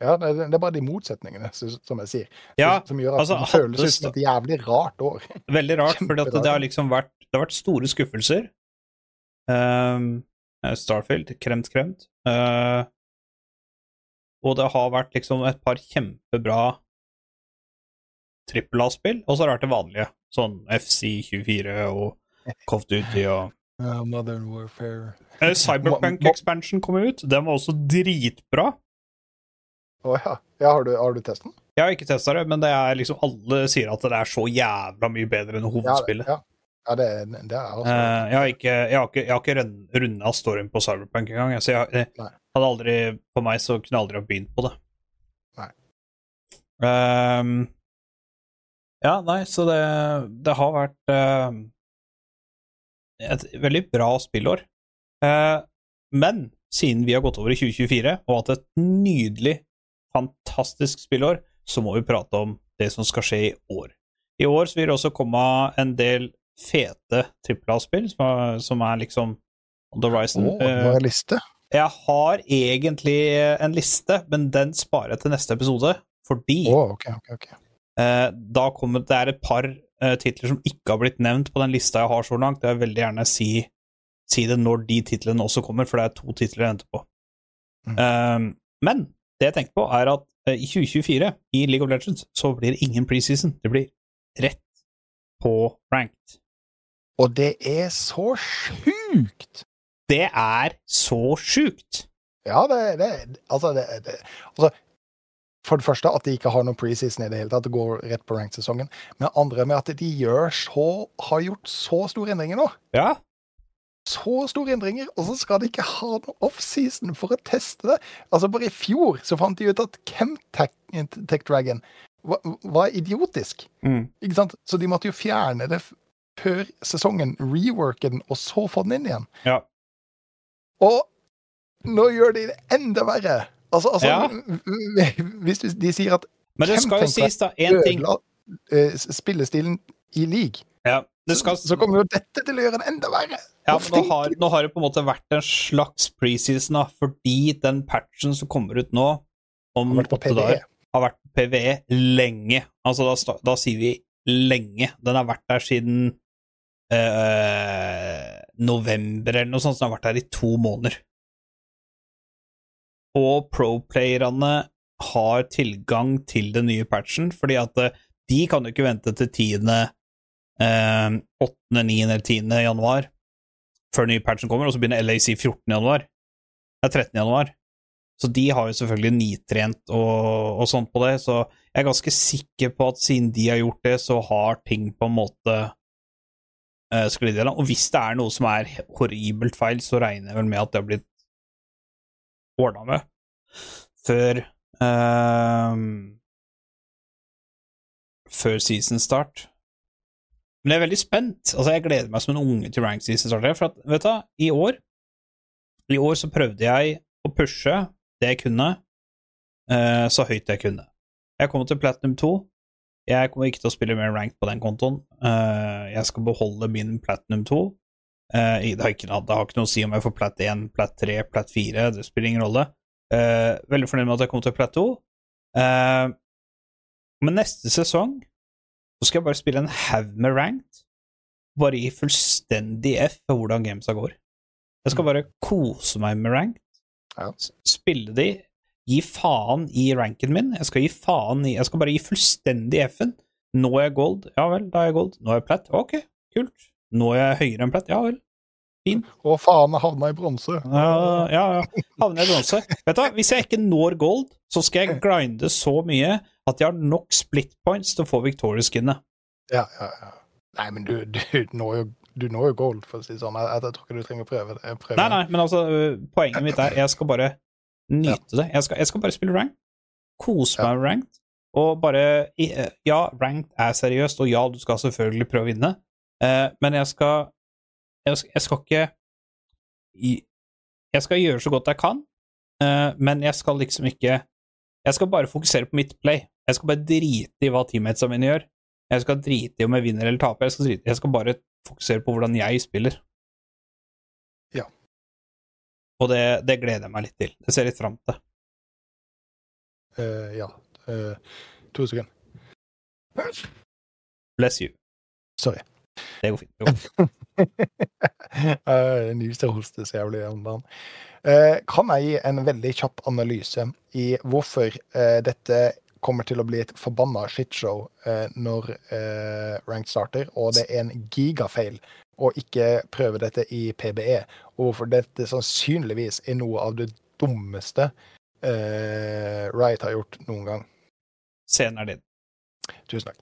Ja, det, det er bare de motsetningene, som jeg sier, ja, som, som gjør at altså, det føles hadde ut som et jævlig rart år. veldig rart, for det har liksom vært Det har vært store skuffelser. Um, Starfield, kremt, kremt. Uh, og det har vært liksom et par kjempebra trippel A-spill, og så har det vært det vanlige. Sånn FC24 og Duty og Modern Warfare. Eh, Cyberpunk Mo- mo- Expansion kom ut. Den var også dritbra. Å ja. ja. Har du, har du testet den? Jeg har ikke testa det, men det er liksom alle sier at det er så jævla mye bedre enn hovedspillet. Ja, ja det, det er også... Uh, jeg har ikke, jeg har ikke, jeg har ikke runda storyen på Cyberpunk engang. Så jeg, jeg hadde aldri For meg så kunne jeg aldri ha begynt på det. Nei. Ehm, ja, nei, så det, det har vært ehm, et veldig bra spillår. Eh, men siden vi har gått over i 2024 og hatt et nydelig, fantastisk spillår, så må vi prate om det som skal skje i år. I år så vil det også komme en del fete trippel A-spill som, som er liksom on the horizon. Å, Eh, var en liste. jeg har egentlig en liste, men den sparer jeg til neste episode, fordi oh, OK, OK. ok. Eh, da kommer det er et par eh, titler som ikke har blitt nevnt på den lista jeg har så langt. Jeg vil veldig gjerne si, si det når de titlene også kommer, for det er to titler jeg venter på. Mm. Eh, men det jeg tenkte på, er at i 2024 i League of Legends så blir det ingen preseason. Det blir rett på ranked. Og det er så sjukt! Det er så sjukt! Ja, det, det Altså, det, det altså, For det første at de ikke har noen preseason i det hele tatt, det går rett på ranked-sesongen. Men det andre med at de så, har gjort så store endringer nå. Ja, Så store endringer, og så skal de ikke ha noe offseason for å teste det. Altså, bare i fjor så fant de ut at Chemtech Dragon var, var idiotisk. Mm. Ikke sant? Så de måtte jo fjerne det før sesongen, reworke den, og så få den inn igjen. Ja. Og nå gjør de det enda verre. Altså, altså Ja. hvis de sier at Men det skal jo sies, da, én ting eh, spillestilen i league, ja, det skal, så kommer jo dette til å gjøre det enda verre. ja, men nå, har, nå har det på en måte vært en slags preseason, da, fordi den patchen som kommer ut nå, om Har vært på åtte dager, har vært på PVE lenge. Altså, da, da sier vi lenge. Den har vært der siden øh, november eller noe sånt, så den har vært der i to måneder. Og pro-playerne har tilgang til den nye patchen, fordi at eh, de kan jo ikke vente til 10., eh, 8., 9. eller 10. januar før den nye patchen kommer, og så begynner LAC 14. januar. Det er 13. januar. Så de har jo selvfølgelig nitrent og, og sånt på det, så jeg er ganske sikker på at siden de har gjort det, så har ting på en måte uh, sklidd gjennom. Og hvis det er noe som er horribelt feil, så regner jeg vel med at det har blitt ordna med før uh, Før season start. Men jeg er veldig spent. Altså, jeg gleder meg som en unge til rank season starter. For at, vet du, i år I år så prøvde jeg å pushe det jeg kunne, uh, så høyt jeg kunne. Jeg kommer til Platinum 2. Jeg kommer ikke til å spille mer ranked på den kontoen. Uh, jeg skal beholde min Platinum 2. Eh, det, har ikke, det har ikke noe å si om jeg får Plat 1, Plat 3, Plat 4. Det spiller ingen rolle. Uh, veldig fornøyd med at jeg kommer til Plat 2. Uh, men neste sesong så skal jeg bare spille en haug med ranked. Bare gi fullstendig F for hvordan gamesa går. Jeg skal bare kose meg med ranked. Ja. Spille de. Gi faen i ranken min. Jeg skal gi faen i Jeg skal bare gi fullstendig F-en. Nå er jeg gold. Ja vel, da er jeg gold. Nå er jeg plat. Ok, kult. Nå er jeg høyere enn plett? Ja vel. Å, faen, jeg havna i bronse. Ja, ja. ja. Havner i bronse. Vet du hva, hvis jeg ikke når gold, så skal jeg grinde så mye at jeg har nok split points til å få Victoria-skinnet. Ja, ja, ja. Nei, men du, du, når jo, du når jo gold, for å si det sånn. Jeg, jeg tror ikke du trenger å prøve det. Prøve Nei, nei, men altså, øh, poenget mitt er jeg skal bare nyte det. Jeg skal, jeg skal bare spille rank. Kose meg med ranked. Og bare eh, Ja, ranked er seriøst, og ja, du skal selvfølgelig prøve å vinne, men jeg skal jeg skal, jeg skal ikke Jeg skal gjøre så godt jeg kan, eh, men jeg skal liksom ikke Jeg skal bare fokusere på mitt play. Jeg skal bare drite i hva teammatesa mine gjør. Jeg skal drite i om jeg vinner eller taper. Jeg skal, drite, jeg skal bare fokusere på hvordan jeg spiller. Ja. Og det, det gleder jeg meg litt til. Det ser jeg litt fram til. Uh, ja. Uh, to sekunder. Bless you. Sorry. Det går fint. Det går fint. uh, Nyste hoste så jævlig om dagen. Eh, kan jeg gi en veldig kjapp analyse i hvorfor eh, dette kommer til å bli et forbanna shitshow uh, når ranked starter, og det er en gigafeil å ikke prøve dette i PBE, og hvorfor dette sannsynligvis er noe av det dummeste eh, Riot har gjort noen gang. Scenen er din. Tusen takk.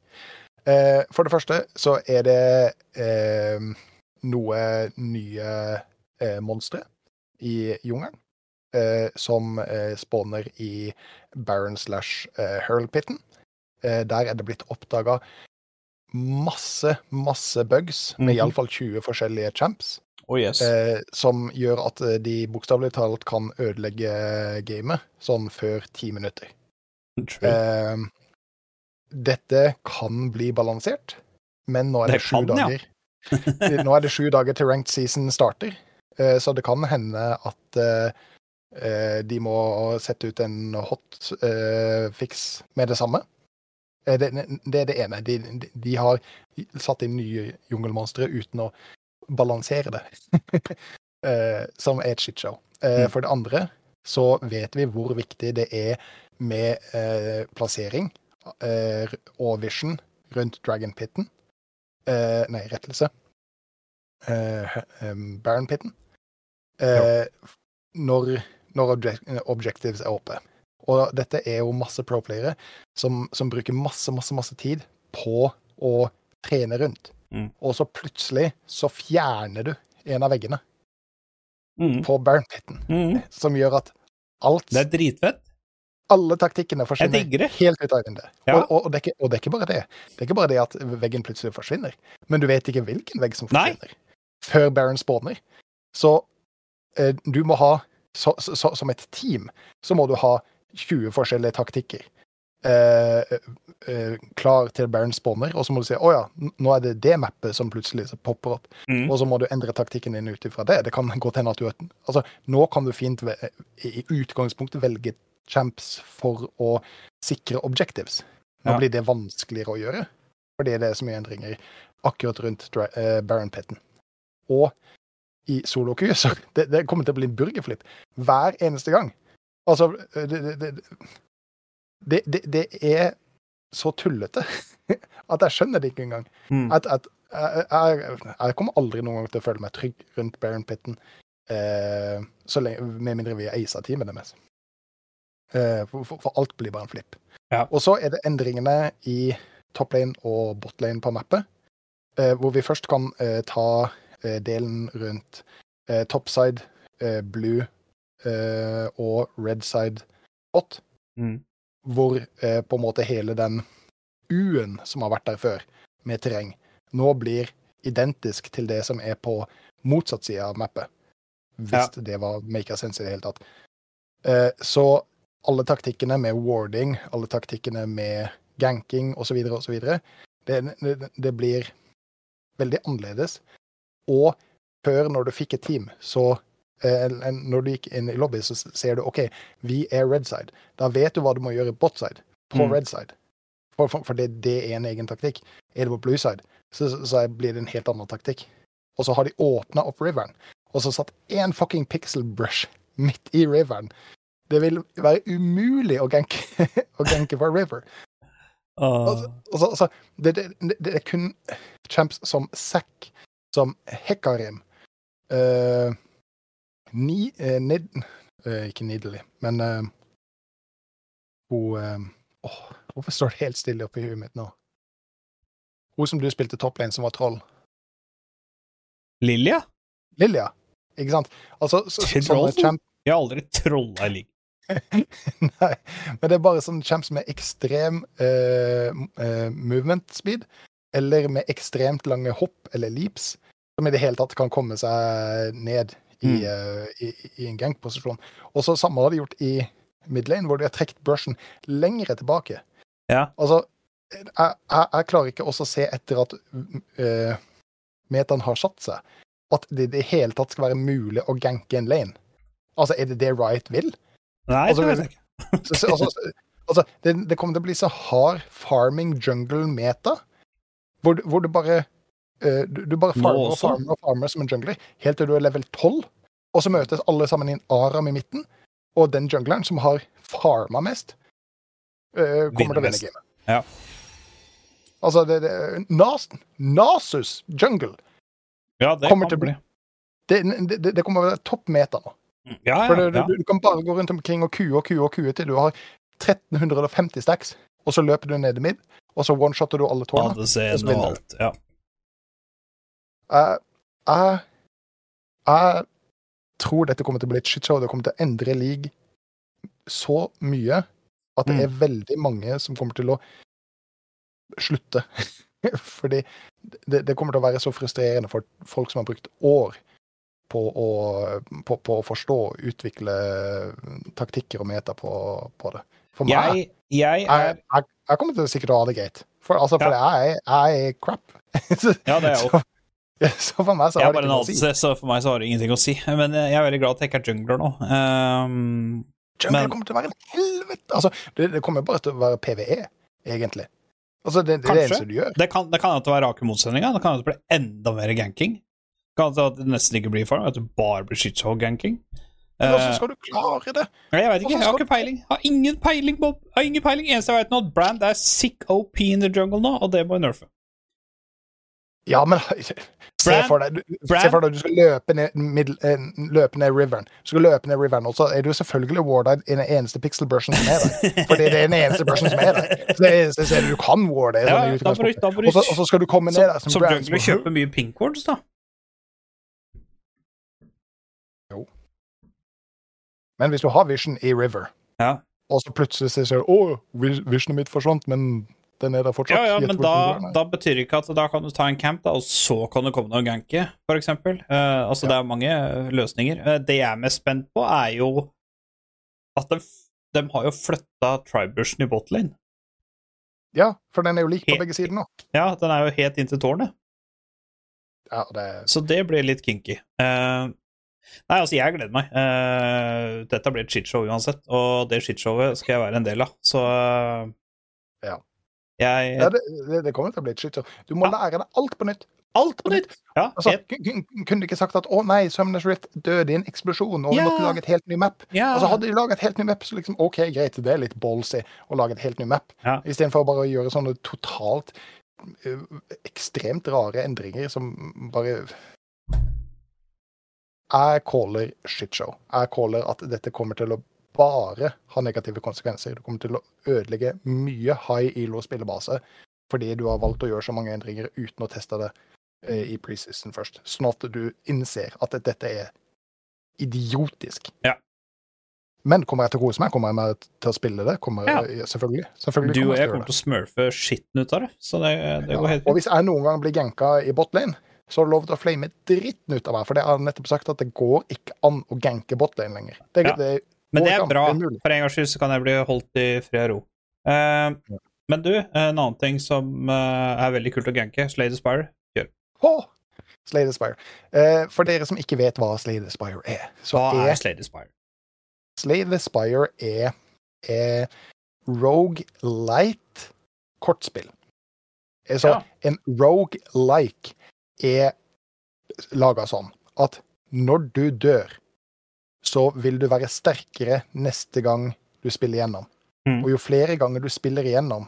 Eh, for det første så er det eh, noe nye eh, monstre i jungelen. Eh, som eh, spawner i Baron slash Hurlpitten. Eh, der er det blitt oppdaga masse, masse bugs, med Mhm. iallfall 20 forskjellige champs. Oh yes. Eh, som gjør at de bokstavelig talt kan ødelegge gamet sånn før ti minutter. Eh, dette kan bli balansert, men nå er det, Det sju kan, ja. dager. nå er det sju dager til ranked season starter, eh, så det kan hende at eh, eh, de må sette ut en hot fix med det samme. Det, det er det ene. De, de, har satt inn nye jungelmonstre uten å balansere det, som er et shitshow. Mm. For det andre så vet vi hvor viktig det er med plassering eh, og vision rundt Dragon Pitten. Eh, nei, rettelse. Eh, Baron Pitten. Eh, når når objek objectives er oppe. Og dette er jo masse pro-playere som, som bruker masse, masse, masse tid på å trene rundt. Mm. Og så plutselig så fjerner du en av veggene Mm. på Baron Pitten, Mm. som gjør at alt Det er dritfett. Alle taktikkene forsvinner helt ut av vinduet. Ja. Og, og, og, det ikke, og det er ikke bare det. Det er ikke bare det at veggen plutselig forsvinner, men du vet ikke hvilken vegg som Nei. forsvinner før Baron spawner. Så eh, du må ha så, så, Som et team så må du ha 20 forskjellige taktikker eh, eh, klar til Baron spawner, og så må du si å ja, nå er det det mappet som plutselig popper opp. Mm. Og så må du endre taktikken din ut ifra det. Det kan godt hende at du Altså, nå kan du fint i utgangspunktet velge champs for å sikre objectives. Nå Ja. blir det vanskeligere å gjøre, fordi det er så mye endringer akkurat rundt eh, Baron Pitten. Og i solo-Q så det, det kommer til å bli en burgerflip hver eneste gang. Altså, det, det, det, det, er så tullete at jeg skjønner det ikke engang Mm. at, at jeg, jeg, jeg kommer aldri noen gang til å føle meg trygg rundt Baron Pitten, eh, så lenge, med mindre vi er aisa teamet deres. Eh, for, for, for alt blir bare en flipp. Ja. Og så er det endringene i toplane og botlane på mappet, eh, hvor vi først kan eh, ta delen rundt eh, topside, eh, blue eh, og redside bot Mm. hvor eh, på en måte hele den U-en som har vært der før, med terreng, nå blir identisk til det som er på motsatt side av mappet. Hvis det var maker sense i det hele tatt. Eh, så alle taktikkene med warding, alle taktikkene med ganking osv., osv. Det, det, det blir veldig annerledes. Og før, når du fikk et team, så eh, Når du gikk inn i lobby, så ser du OK, vi er red side. Da vet du hva du må gjøre bot side på Mm. red side. For, for, for det, det er en egen taktikk. Er det på blue side, så, så blir det en helt annen taktikk. Og så har de åpna opp riveren, og så satt én fucking pixel brush midt i riveren. Det vil være umulig å ganke, å ganke fra river. Uh. altså, altså, det, det, det, det er kun champs som Zack, som Hekarim uh, ni, uh, nid, eh, Ikke Nidley, men eh, hun eh, åh, Hvorfor står det helt stille oppi huet mitt nå? Hun som du spilte topplane, som var troll. Lilja? Lilja. Ikke sant? Altså, så, sånne champ Jeg har aldri trolla i ligaen. Nei, men det er bare sånn champs med ekstrem uh, uh, movement speed, eller med ekstremt lange hopp eller leaps, som i det hele tatt kan komme seg ned i, eh, i, i en gankposisjon. Og så samme har de gjort i midlane, hvor de har trukket brushen lengre tilbake. Ja. Altså, jeg, jeg, jeg klarer ikke også å se etter at uh, metaen har satt seg, at det i det hele tatt skal være mulig å ganke en lane. Altså, er det det Riot vil? Nei, Altså, det vet jeg ikke. Så, så, altså, altså det, det kommer til å bli så hard farming jungle-meta, hvor, hvor du bare uh, du, du bare farmer og farmer og farmer som en jungler, helt til du er level 12, og så møtes alle sammen i en aram i midten, og den jungleren som har farma mest, uh, kommer til å vinne gamet. Ja. Altså, det, det, Nas, Nasus jungle, Ja, det Kommer til å bli. det, det, det kommer til å være topp meta nå. Ja, ja, du, du, du kan bare gå rundt omkring og kue og kue og kue til du har 1350 stacks, og så løper du ned i mid, og så one-shotter du alle tårna. ADC-en og alt. Ja. Jeg, jeg, jeg tror dette kommer til å bli et shitshow. Det kommer til å endre league så mye at det Mm. er veldig mange som kommer til å slutte. Fordi det, det kommer til å være så frustrerende for folk som har brukt år på å, på, på å forstå og utvikle taktikker og meta på, på det. For meg Jeg, jeg er jeg, jeg kommer til sikkert å ha det greit. For, altså, for jeg, jeg er crap. Så- Ja, det er jeg så, ja, så for meg så har det ingenting å si. Så for meg så har det ingenting å si. Men eh, jeg er veldig glad at jeg ikke er jungler nå. Um, jungler Men- kommer til å være en helvete Altså, det, det kommer bare til å være PVE, egentlig. Altså, det, det det Kanskje. eneste du gjør. det kan det være hende det var rake motsetninger. Det kan hende bli det blir enda mer ganking. Kan hende at det nesten ikke blir farm, at det bare blir shitshow-ganking. Men hvordan Eh, skal du klare det? Nei, jeg vet ikke, jeg har ikke peiling. Jeg har ingen peiling, Bob. Har ingen peiling. Eneste jeg vet nå, at Brand er sick OP in the jungle nå, og det må jeg nerfe. Ja, men se for deg, du, se for deg du skal løpe ned, middel, eh, løpe ned riveren. Du skal løpe ned riveren, og så er du selvfølgelig warded i den eneste pixel-brushen som er der. Fordi det er den eneste brushen som er der. Så det er, så er du kan warde. Ja, Sånn, og, så, skal du komme ned Som, der som, som Brand, jungler kjøper mye pink wards, da. Men hvis du har vision i river, Ja. og så plutselig sier du å, vis- visionet mitt forsvant, men den er der fortsatt. Ja, ja, men da, da betyr det ikke at da kan du ta en camp, da, og så kan du komme deg og ganke, for eksempel. Eh, altså, det er mange eh, løsninger. Uh, det jeg er mest spent på, er jo at de, de har jo flytta tribushen i botlane. Ja, for den er jo lik på begge sider nå. Ja, den er jo helt inntil tårnet. Ja, det, Så det blir litt kinky. Eh, nei, altså, jeg gleder meg. Uh, dette blir et shitshow uansett, og det shitshowet skal jeg være en del av. Så uh, Ja. Jeg ja, det, det, kommer til å bli et shitshow. Du må Ja. lære deg alt på nytt. Alt på nytt! Ja, Altså, kunne du ikke sagt at 'å nei, Summoners Rift døde i en eksplosjon', og vi Ja. måtte lage et helt ny map? ja. Altså, Hadde de laget et helt ny map, så liksom OK, greit, det er litt ballsy å lage et helt ny map. Ja. Istedenfor bare å gjøre sånne totalt ø, ekstremt rare endringer som bare Jeg caller shitshow. Jeg caller at dette kommer til å bare ha negative konsekvenser. Det kommer til å ødelegge mye high elo spillebase fordi du har valgt å gjøre så mange endringer uten å teste det eh, i preseason først. Sånn at du innser at dette er idiotisk. Ja. Men kommer jeg til å kose meg? Kommer jeg til å spille det? Kommer, Ja. Selvfølgelig. selvfølgelig Du og jeg kommer til å smurfe skitten ut av det, så det, det går Ja. helt Og hvis jeg noen gang blir genka i botlane, så har du lov til å flame dritten ut av meg. For det har jeg nettopp sagt at det går ikke an å ganke botlane lenger. Det, Ja. det Men det er an, bra. det er. For en gangs skyld så kan jeg bli holdt i fred og ro. Eh, men du, en annen ting som uh, er veldig kult å ganke, Slade the Spire. Åh! Slade the Spire. Eh, for dere som ikke vet hva Slade the Spire er, så Hva er er Slade? Aspire the Spire er, er Rogue Light kortspill. Altså, Ja. en Rogue Like er laga sånn at når du dør, så vil du være sterkere neste gang du spiller gjennom. Mm. Og jo flere ganger du spiller igjennom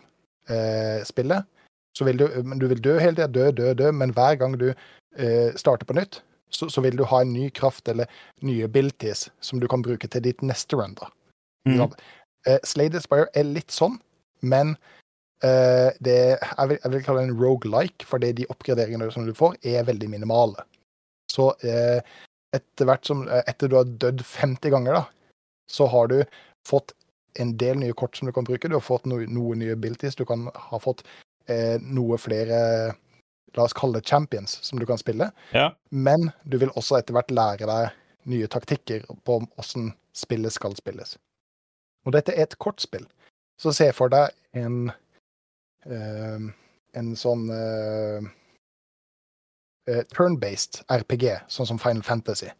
eh, spillet, så vil du, men du vil dø hele tida, dø, dø, dø, men hver gang du eh, starter på nytt, så, så vil du ha en ny kraft eller nye abilities som du kan bruke til ditt neste run. da. Mm. Eh, Slay the Spire er litt sånn, men eh, det, jeg, vil, jeg vil kalle det en roguelike, fordi de oppgraderingene som du får, er veldig minimale. Så uh, etter hvert som eh, Etter du har dødd 50 ganger, da, så har du fått en del nye kort som du kan bruke. Du har fått no, noen nye abilities. Du kan ha fått uh, noe flere La oss kalle det champions som du kan spille. Ja. Men du vil også etter hvert lære deg nye taktikker på hvordan spillet skal spilles. Og dette er et kortspill. Så se for deg en en sånn eh, eh, turn-based RPG, sånn som Final Fantasy.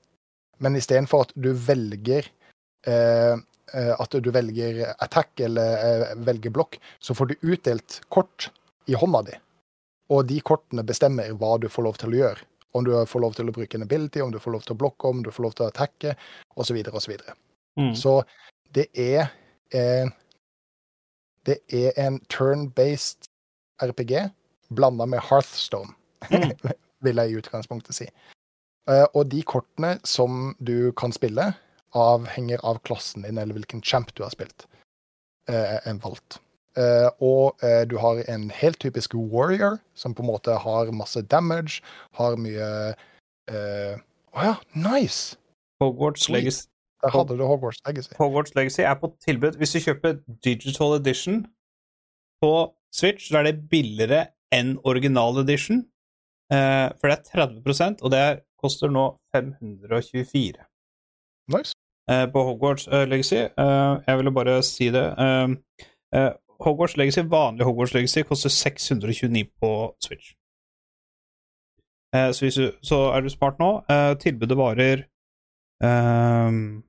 Men istedenfor at du velger eh, at du velger attack eller velger blokk, så får du utdelt kort i hånda di. Og de kortene bestemmer hva du får lov til å gjøre. Om du får lov til å bruke en ability, om du får lov til å blokke, om du får lov til å attacke, osv. osv. Mm. Så det er en Det er en turn-based RPG blanda med Hearthstone, Mm. vil jeg i utgangspunktet si. Eh, og de kortene som du kan spille, avhenger av klassen din eller hvilken champ du har spilt. eh, en valgt. Uh, og uh, du har en helt typisk warrior, som på en måte har masse damage, har mye Å uh, oh ja, nice! Hogwarts Legacy. Der hadde du Hogwarts Legacy. Hogwarts Legacy er på tilbud. Hvis du kjøper Digital Edition på Switch, så er det billigere enn original edition. Uh, for det er 30% og det er, koster nå 524 Nice. Uh, på Hogwarts uh, Legacy. Jeg ville bare si det. Hogwarts Legacy, vanlig Hogwarts Legacy koster 629 på Switch. Så, du, så er du smart nå. Tilbudet varer ehm,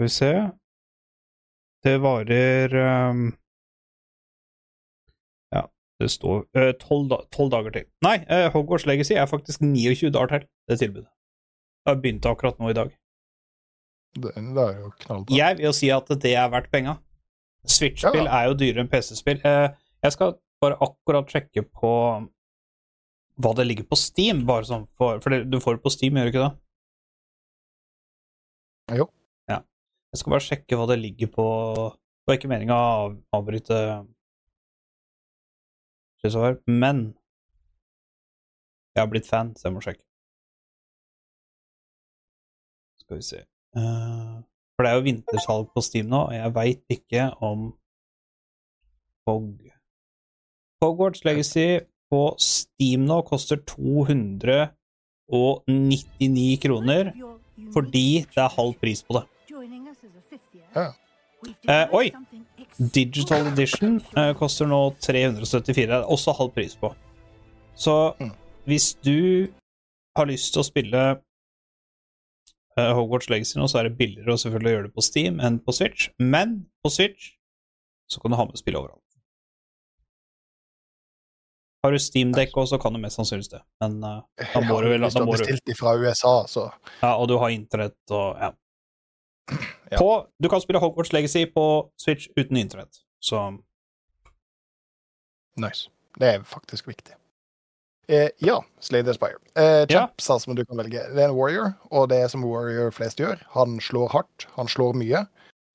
Skal vi se Det varer um, Ja, det står tolv uh, da, 12 dager til. Nei, uh, Hogwarts Legacy er faktisk 29 dager til, det tilbudet. Det har begynt akkurat nå i dag. Det, det er jo knallbra. Jeg vil jo si at det er verdt penga. Switch-spill Ja. er jo dyrere enn PC-spill. Uh, jeg skal bare akkurat sjekke på hva det ligger på Steam, bare sånn for For det, du får det på Steam, gjør du ikke det? Jo. Jeg skal bare sjekke hva det ligger på Det var ikke meninga å avbryte men jeg har blitt fan, så jeg må sjekke. Skal vi se Eh, For det er jo vintersalg på Steam nå, og jeg veit ikke om Fog Hogwarts Legacy på Steam nå koster 299 kroner fordi det er halv pris på det. Ja. Eh, oi! Digital Edition eh, koster nå 374. Det er også halv pris på. Så Mm. hvis du har lyst til å spille eh, Hogwarts Legacy nå, så er det billigere å selvfølgelig gjøre det på Steam enn på Switch. Men på Switch så kan du ha med spill overalt. Har du Steam-dekk også, kan du mest sannsynligvis det. Men eh, da må du vel Hvis du har bestilt de fra USA, så Ja, og du har internett og ja. Ja. På, du kan spille Hogwarts Legacy på Switch uten internett, så nice. Det er faktisk viktig. Eh, ja, Slay the Spire. Eh, Ja. Chaps, altså, som du kan velge. Det er en warrior, og det er som warrior flest gjør. Han slår hardt, han slår mye,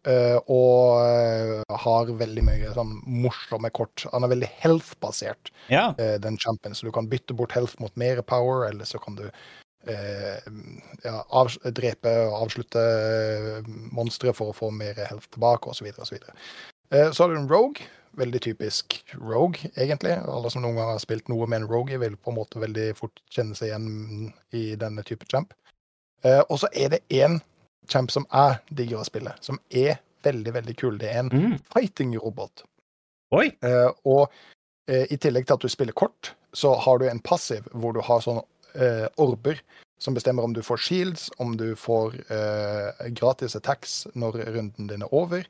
eh, og eh, har veldig mye sånn morsomme kort. Han er veldig health-basert, ja. eh, den champion, så du kan bytte bort health mot mer power, eller så kan du eh, ja, av, drepe og avslutte eh, monstre for å få mer health tilbake, osv. osv. Eh, så har du en rogue. Veldig typisk rogue, egentlig. Alle som noen gang har spilt noe med en rogue, vil på en måte veldig fort kjenne seg igjen i denne type champ. Eh, og så er det en champ som jeg digger å spille, som er veldig, veldig kul. Det er en Mm. fighting-robot. Eh, og eh, i tillegg til at du spiller kort, så har du en passiv hvor du har sånne eh, orber som bestemmer om du får shields, om du får eh, gratis attacks når runden din er over,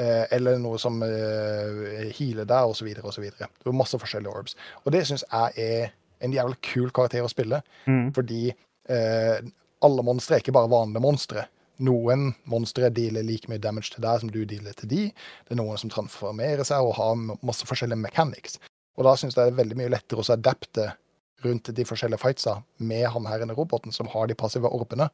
eh, eller noe som eh, healer deg, osv., osv. Du har masse forskjellige orbs. Og det syns jeg er en jævlig kul karakter å spille, Mm. fordi eh, alle monstre er ikke bare vanlige monstre. Noen monstre dealer like mye damage til deg som du dealer til de. Det er noen som transformerer seg og har masse forskjellige mechanics. Og da syns jeg det er veldig mye lettere å adapte rundt de forskjellige fightsa med han her inne roboten som har de passive orbene.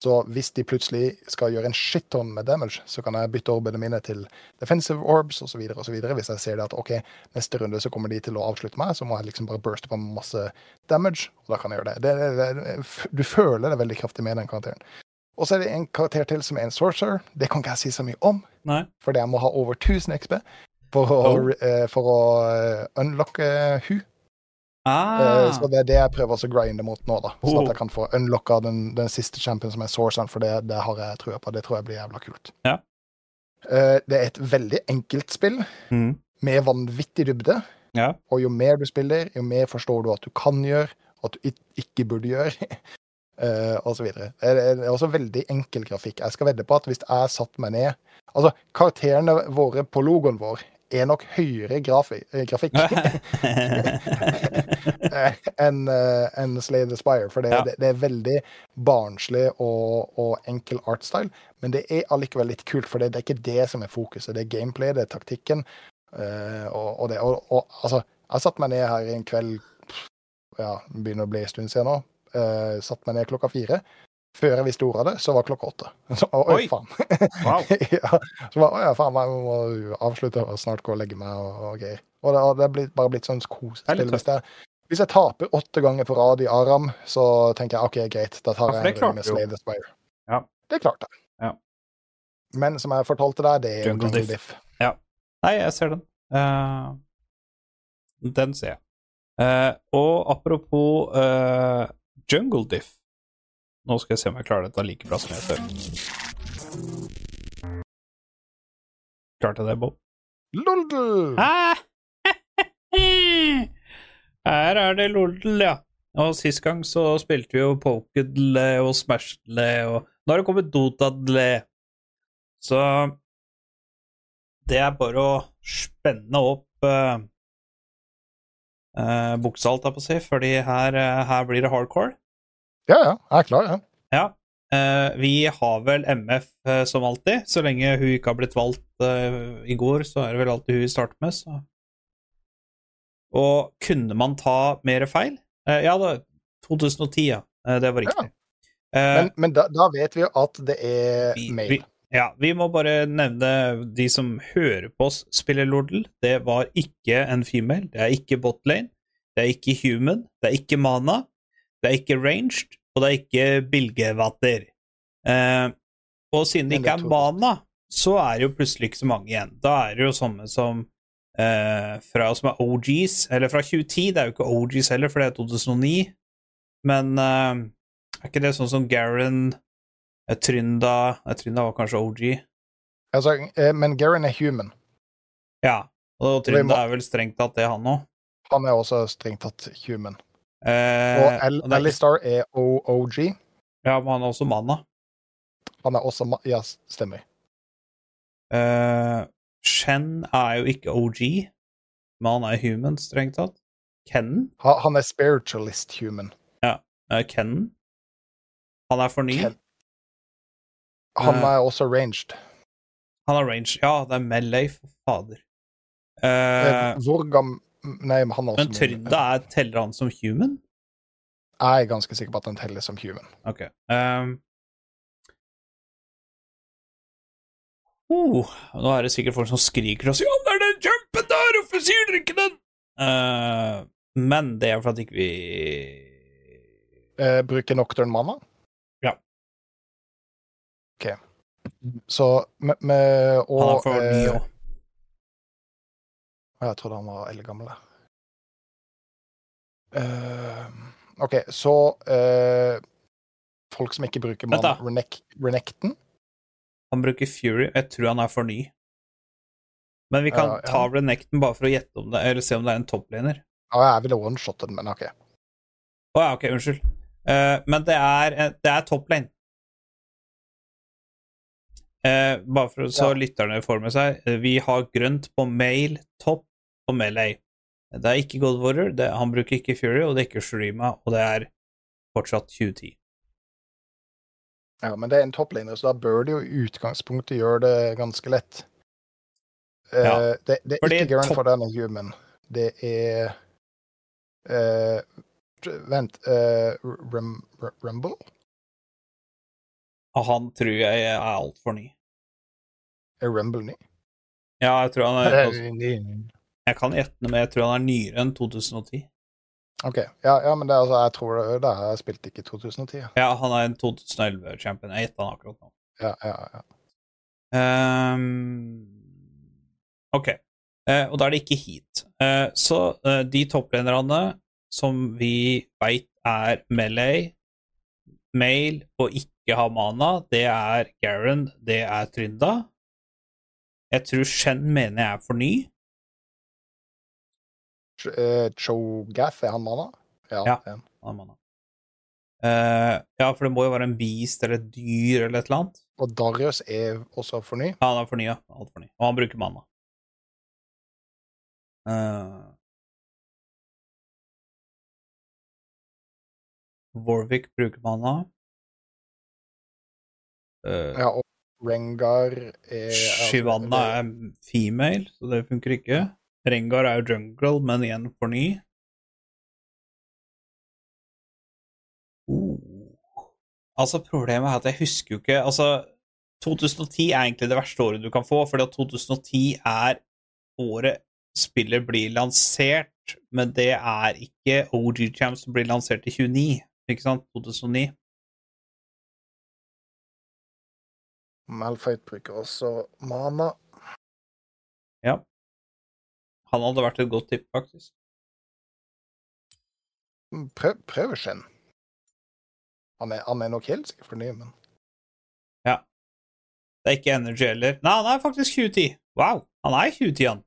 Så hvis de plutselig skal gjøre en shitton med damage, så kan jeg bytte orbene mine til defensive orbs osv. Hvis jeg ser det at OK, neste runde så kommer de til å avslutte meg, så må jeg liksom bare burste på masse damage, og da kan jeg gjøre det. det, det, det du føler det veldig kraftig med den karakteren. Og så er det en karakter til som er en sorcerer. Det kan ikke jeg si så mye om, Nei. fordi jeg må ha over 1000 XP for å, Oh. eh, for å eh, unlocke hun. Ah. Eh, Så det er det jeg prøver å grinde mot nå, da. Sånn Oh. at jeg kan få unlocka den, den siste champion som er Sourcen, for det, det har jeg trua på. Det tror jeg blir jævla kult. Ja. Eh, Det er et veldig enkelt spill Mm. med vanvittig dybde. Ja. Og jo mer du spiller, jo mer forstår du at du kan gjøre, og at du ikke burde gjøre. eh, og så videre. Det er, det er også veldig enkel grafikk. Jeg skal vedde på at hvis jeg satte meg ned Altså, karakterene våre på logoen vår er nok høyere grafi, eh, grafikk eh, enn en Slay the Spire. For det, Ja. det, det er veldig barnslig og, og enkel artstyle. Men det er allikevel litt kult, for det, det er ikke det som er fokuset. Det er gameplay, det er taktikken. eh, og, og det, og, og altså, jeg satte meg ned her en kveld Ja, begynner å bli en stund siden nå. Uh, satte meg ned klokka fire. Før jeg visste ordet av det, så var klokka åtte. Så, oi, Oi. faen. Wow. ja, så var, å ja, faen, jeg må avslutte og snart gå og legge meg og, og greier. Og det, blitt, bare blitt sånn Det kosespill. Hvis, hvis jeg taper åtte ganger på rad i Aram, så tenker jeg OK, greit, da tar jeg en runde med. Slay the Spire. Ja. Det klarte jeg. Ja. Men som jeg fortalte deg, det er Jungle Jungle Diff. Diff. Nei, jeg ser den. Uh, den ser jeg. Uh, og apropos uh, Jungle Diff Nå skal jeg se om jeg klarer dette like bra som jeg før. Klarte jeg det, Bob? Loldel! Ah! Her er det loldel, ja. Og sist gang så spilte vi jo Pokedle og Smashdle, og nå har det kommet Dotadle. Så det er bare å spenne opp uh, uh, buksa, holdt jeg på å si, fordi her, uh, her blir det hardcore. Ja, ja, jeg er klar, ja. Ja. Uh, vi har vel MF uh, som alltid. Så lenge hun ikke har blitt valgt uh, i går, så er det vel alltid hun vi starter med. Så. Og kunne man ta mer feil? Eh, ja da, 2010, ja. Eh, det var riktig. Ja. Men, men da, da vet vi jo at det er vi, mail. vi, ja, vi må bare nevne de som hører på oss spille Lordel. Det var ikke en female, det er ikke botlane, det er ikke human, det er ikke mana, det er ikke ranged, og det er ikke bilgevatter. Eh, og siden det ikke er mana, så er det jo plutselig ikke så mange igjen. Da er det jo sånne som eh, fra som er OGs, eller fra 2010, det er jo ikke OGs heller, for det er 2009, men eh, er ikke det sånn som Garen eh, Trynda Trynda var kanskje OG. Altså, eh, men Garen er human. Ja, og Trynda er vel strengt tatt det, han òg. Han er også strengt tatt human. Eh, Og Al og Alistar er OOG. ja, men han er også mana Han er også ma Ja, stemmer. Eh, Shen er jo ikke OG, men han er human, strengt tatt. Kennen? Ha, han er spiritualist human. Ja. Uh, Kennen? Han er for ny. Ken- Han Eh. er også ranged. Han er ranged. Ja, det er Melee, for fader. Eh, Eh, Hvor gam... Nei, men han er også men Trynda er, teller han som human? Jeg er ganske sikker på at han teller som human. Ok. Um, oh, nå er det sikkert folk som skriker og sier 'Ja, det er den jumpen der! Hvorfor sier dere ikke den?' Uh, men det er for at ikke vi uh, bruker Nocturne mana? Ja. OK. Så med, med og, Han er for ny eh, Jeg trodde han var eldgammel. jeg. Eh, OK, så uh, Folk som ikke bruker mann. Renek, Renekton? Han bruker Fury. Jeg tror han er for ny. Men vi kan Ja, ja. ta Renekton bare for å gjette om det, eller se om det er en topplaner. Ja, jeg ville one-shotte den, men OK. Å ja, ok, unnskyld. Uh, men det er, eh, det er toplane. Uh, bare for så Ja. lytterne får med seg. Vi har grønt på mail, topp og melee. Det er ikke God Warrior, det, han bruker ikke Fury, og det er ikke Shurima, og det er fortsatt 2010. Ja, men det er en topplaner, så da bør det jo i utgangspunktet gjøre det ganske lett. Ja. Ja, det, det er fordi ikke topp- for denne human. Det er uh, Vent uh, Rem, Rem, Rumble? Han tror jeg er altfor ny. Er Rumble ny? Ja, jeg tror han er er Ny. Jeg kan gjette noe, men jeg tror han er nyere enn 2010. OK. Ja, ja men det, er altså, jeg tror det, det har spilt ikke i 2010. Ja, Ja, han er en 2011-champion. Jeg gjetta han akkurat nå. ja, ja. ja. Um, OK. Uh, og da er det ikke heat. Uh, så uh, de topplederne som vi veit er Melee, Mail og ikke har mana, det er Garen, det er Trynda. Jeg tror Shen mener jeg er for ny. Eh, Cho'Gath, er han manna? Ja. Ja. han er manna. Uh. Eh, ja, for det må jo være en beast eller et dyr eller et eller annet. Og Darius er også for ny. Ja, han er for ny, ja. Alt for ny. Og han bruker mana. Uh, Warwick bruker mana. Uh, Ja, og Rengar er altså, Shivanna er female, så det funker ikke. Rengar er jo jungle, men igjen for ny. Uh. Altså, problemet er at jeg husker jo ikke Altså, 2010 er egentlig det verste året du kan få, fordi at 2010 er året spillet blir lansert, men det er ikke OG Champs som blir lansert i 29, ikke sant? 2009. Malphite bruker også mana. Ja. Han hadde vært et godt tipp, faktisk. Prøv, prøv Shen. Han han er nok helt sikkert for ny, men Det er ikke Energy heller. Nei, han er faktisk 2010. Wow, han er 2010, han.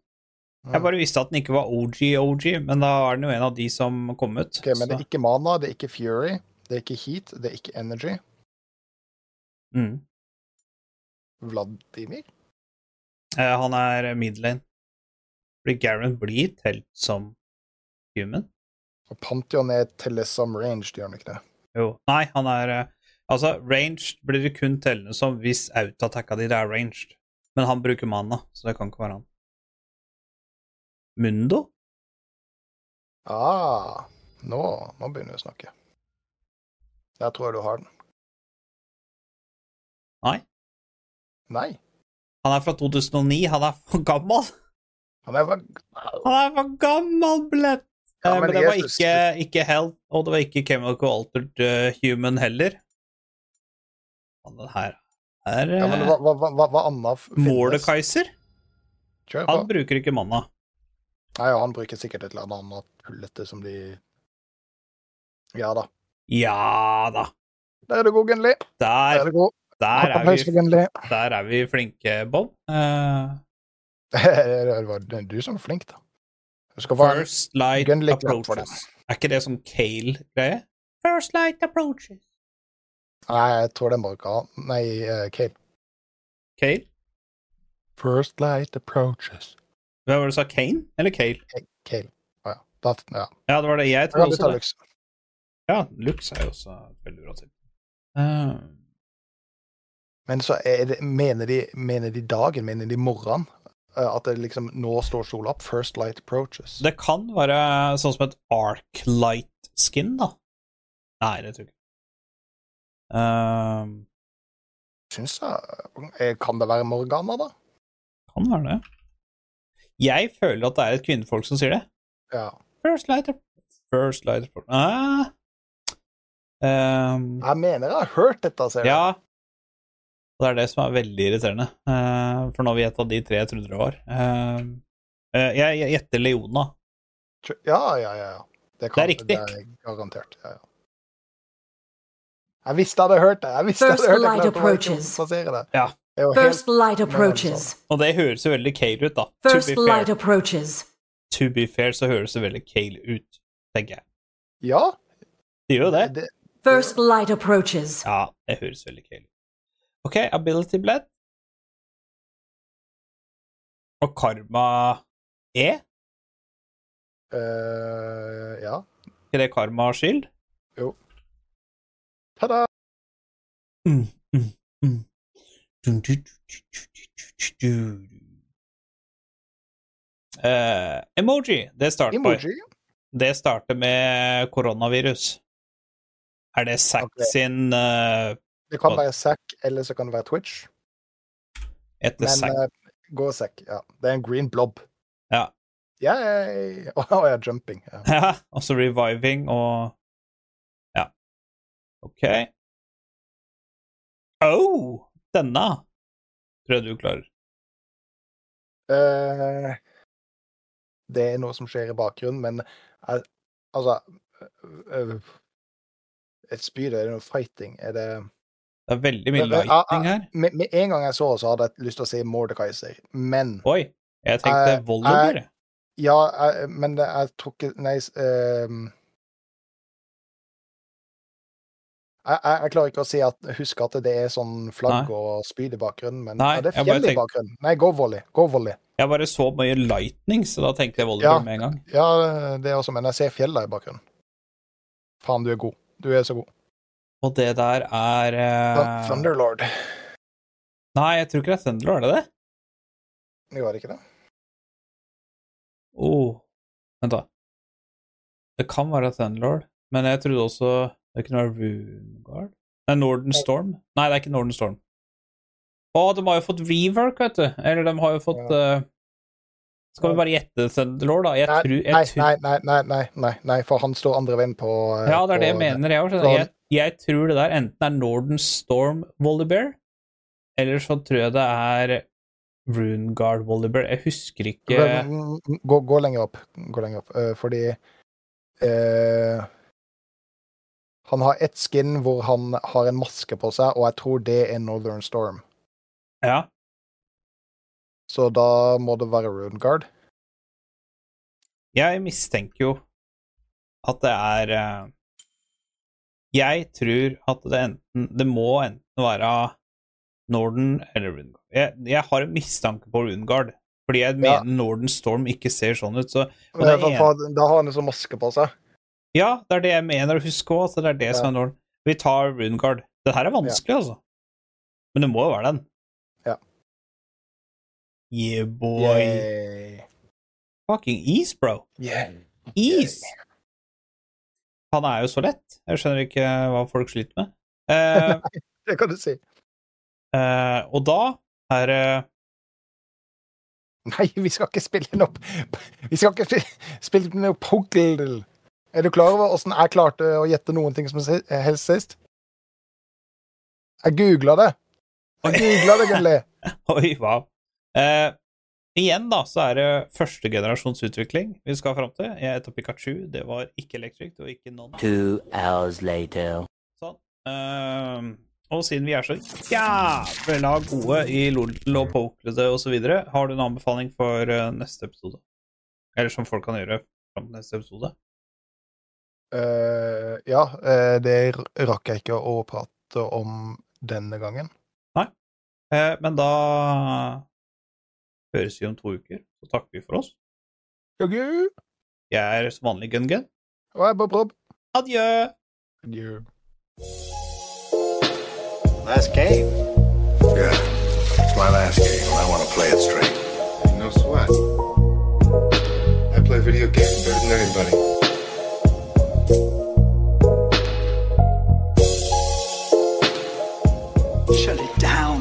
Jeg bare visste at den ikke var OG OG, men da er den jo en av de som kom ut. Ok, Men det er ikke mana, det er ikke Fury, det er ikke Heat, det er ikke Energy. mm. Vladimir? eh, Han er midlane. Fordi Garen blir telt som human. Og Pantheon er telles som ranged, gjør han ikke det? Jo. Nei, han er eh, Altså, ranged blir det kun tellende som hvis autoattacka di er ranged. Men han bruker mana, så det kan ikke være han. Mundo? Ah, nå, nå begynner vi å snakke. Der tror jeg du har den. Nei. Nei. Han er fra 2009. Han er for gammel! Han er for, Han er for gammel, Blett! Ja, Eh, men, men det var ikke, ikke Hell, og det var ikke Chemical Altered uh, Human heller. Han den her er Ja, men uh, hva, hva, hva, hva annet finnes? Mordekaiser. Han bruker ikke manna. Nei, og han bruker sikkert et eller annet hullete tullete som de Ja da. Ja da. Der er du god, Gunli. Der Der, er du god. der, er vi, der er vi flinke, Bob. Eh, var du som var flink, da. First light approaches. Er ikke det sånn Kale-greie? First light approaches. Nei, jeg tror det er ikke ha Nei, uh, Kale. Kale? First light approaches. Hva var det du sa? Kane eller Kale? Kale. Å ja. Da, ja. Ja, det var det jeg trodde også. Lux. Ja, Lux er jo også veldig bra til. Uh. Men så det Mener de, mener de dagen? Mener de morgenen? Eh, At det liksom Nå står sola opp. First light approaches. det kan være sånn som et arc light skin, da. Nei, det tror jeg ikke. Um... Syns jeg eh, Kan det være Morgana, da? kan være det. Jeg føler at det er et kvinnefolk som sier det. Ja. First light First light ah. Um, Jeg mener jeg har hørt dette, ser du. Ja. Og det er det som er veldig irriterende. Eh, for nå vet jeg at de tre jeg trodde det var. Eh, eh, jeg gjetter Leona. Ja, ja, ja. ja. Det, Det er riktig. Det er garantert. Ja, ja. Jeg visste jeg hadde hørt det. Jeg visste jeg hadde hørt det. light det. Ja, Det helt- First light approaches. Og det høres jo veldig Kale ut, da. First to be light fair, approaches. to be fair så høres det veldig Kale ut, tenker jeg. Ja, Det gjør jo det. det, First light approaches. Ja, det høres veldig Kale ut. OK, ability bled. Og karma E? Uh, ja. Ikke det karma skyld? Ta-da! Mm, mm, mm. Eh, emoji. Det starter, Emoji. det starter med koronavirus. Er det Zack okay. sin uh, Det kan være Zack, eller så kan det være Twitch. etter Men Zack? Uh, gå Zack, ja. Det er en green blob. Ja. Yay! oh, ja, jumping. Ja. Ja, og så reviving og Ja. OK. Oh! Denne tror jeg du klarer. Uh, det er noe som skjer i bakgrunnen, men uh, altså uh, eh, Et spyd, er det noe fighting? Er det Det er veldig mye lightning her. med, med en gang jeg så, så hadde jeg lyst til å si Mordekaiser, men Oi. Jeg tenkte uh, Volleyball, jeg. Ja, jeg, men det, jeg tror ikke Nei ehm, jeg, jeg, klarer ikke å si at, huske at det er sånn flagg og spyd i bakgrunnen, men Nei, ja, det er fjell i bakgrunnen. Nei, go volley. Go volley. Jeg bare så mye lightning, så da tenkte jeg volleyball Ja. med en gang. Ja, det er også, men jeg ser fjellene i bakgrunnen. Faen, du er god. Du er så god. Og det der er uh... Thunderlord. Nei, jeg tror ikke det er Thunderlord, er det det? Jo, er det ikke det? Oh. Vent, da. Det kan være Thunderlord, men jeg trodde også det kunne være Runeguard Nei, Norden Storm. Nei, det er ikke Norden Storm. Å, de har jo fått rework, vet du. Eller de har jo fått eh, Skal vi bare gjette Thunderlord, da? Jeg Nei, tror, jeg nei, tror nei, nei, nei, nei, nei, for han står andre veien på eh, Ja, det er det jeg mener, jeg òg. så- Jeg, jeg tror det der enten er Northern Storm Volibear, eller så tror jeg det er Runeguard Volibear. Jeg husker ikke Gå, gå lenger opp. Gå lenger opp. eh, fordi uh, Han har ett skin hvor han har en maske på seg, og jeg tror det er Northern Storm. Ja. Så da må det være Runegard. Jeg mistenker jo at det er eh, Jeg tror at det enten Det må enten være Norden eller Runegard. Jeg, jeg har en mistanke på Runegard, fordi jeg Ja. mener Norden Storm ikke ser sånn ut. Så Og Men det er for- da har han en sånn maske på seg. ja, det er det jeg mener å huske òg, det er det som er Norden. Vi tar Runegard. Det her er vanskelig, altså. Men det må jo være den. Yeah, boy. Yay. Fucking ease, bro. Yeah. Is! Han er jo så lett. Jeg skjønner ikke hva folk sliter med. Uh, Det kan du si. Uh, og da er det Nei, vi skal ikke spille noe Vi skal ikke spille- den noe Pokel. Er du klar over åssen jeg klarte å gjette noen ting som helst sist? Jeg googla det. Jeg googla det, Gunnli. Oi, wow. Eh, igjen, da, så er det førstegenerasjonsutvikling vi skal fram til. Jeg heter Pikachu. Det var ikke Electric, det var ikke non. Two hours later. Sånn. Eh, og siden vi er så jævla gode i LOL og Poklede og så videre, har du en anbefaling for eh, neste episode? Eller som folk kan gjøre fram til neste episode? Uh, ja, uh, det rakk jeg ikke å prate om denne gangen. Eh, men da Høres vi om to uker, så takker vi for oss. Jaggu. Jeg er som vanlig gun-gun. Og jeg er Bob-Rob. Adjø. Adjø. Last game. Yeah, it's my last game, and I want to play it straight. No sweat. I play video games better than anybody. Shut it down.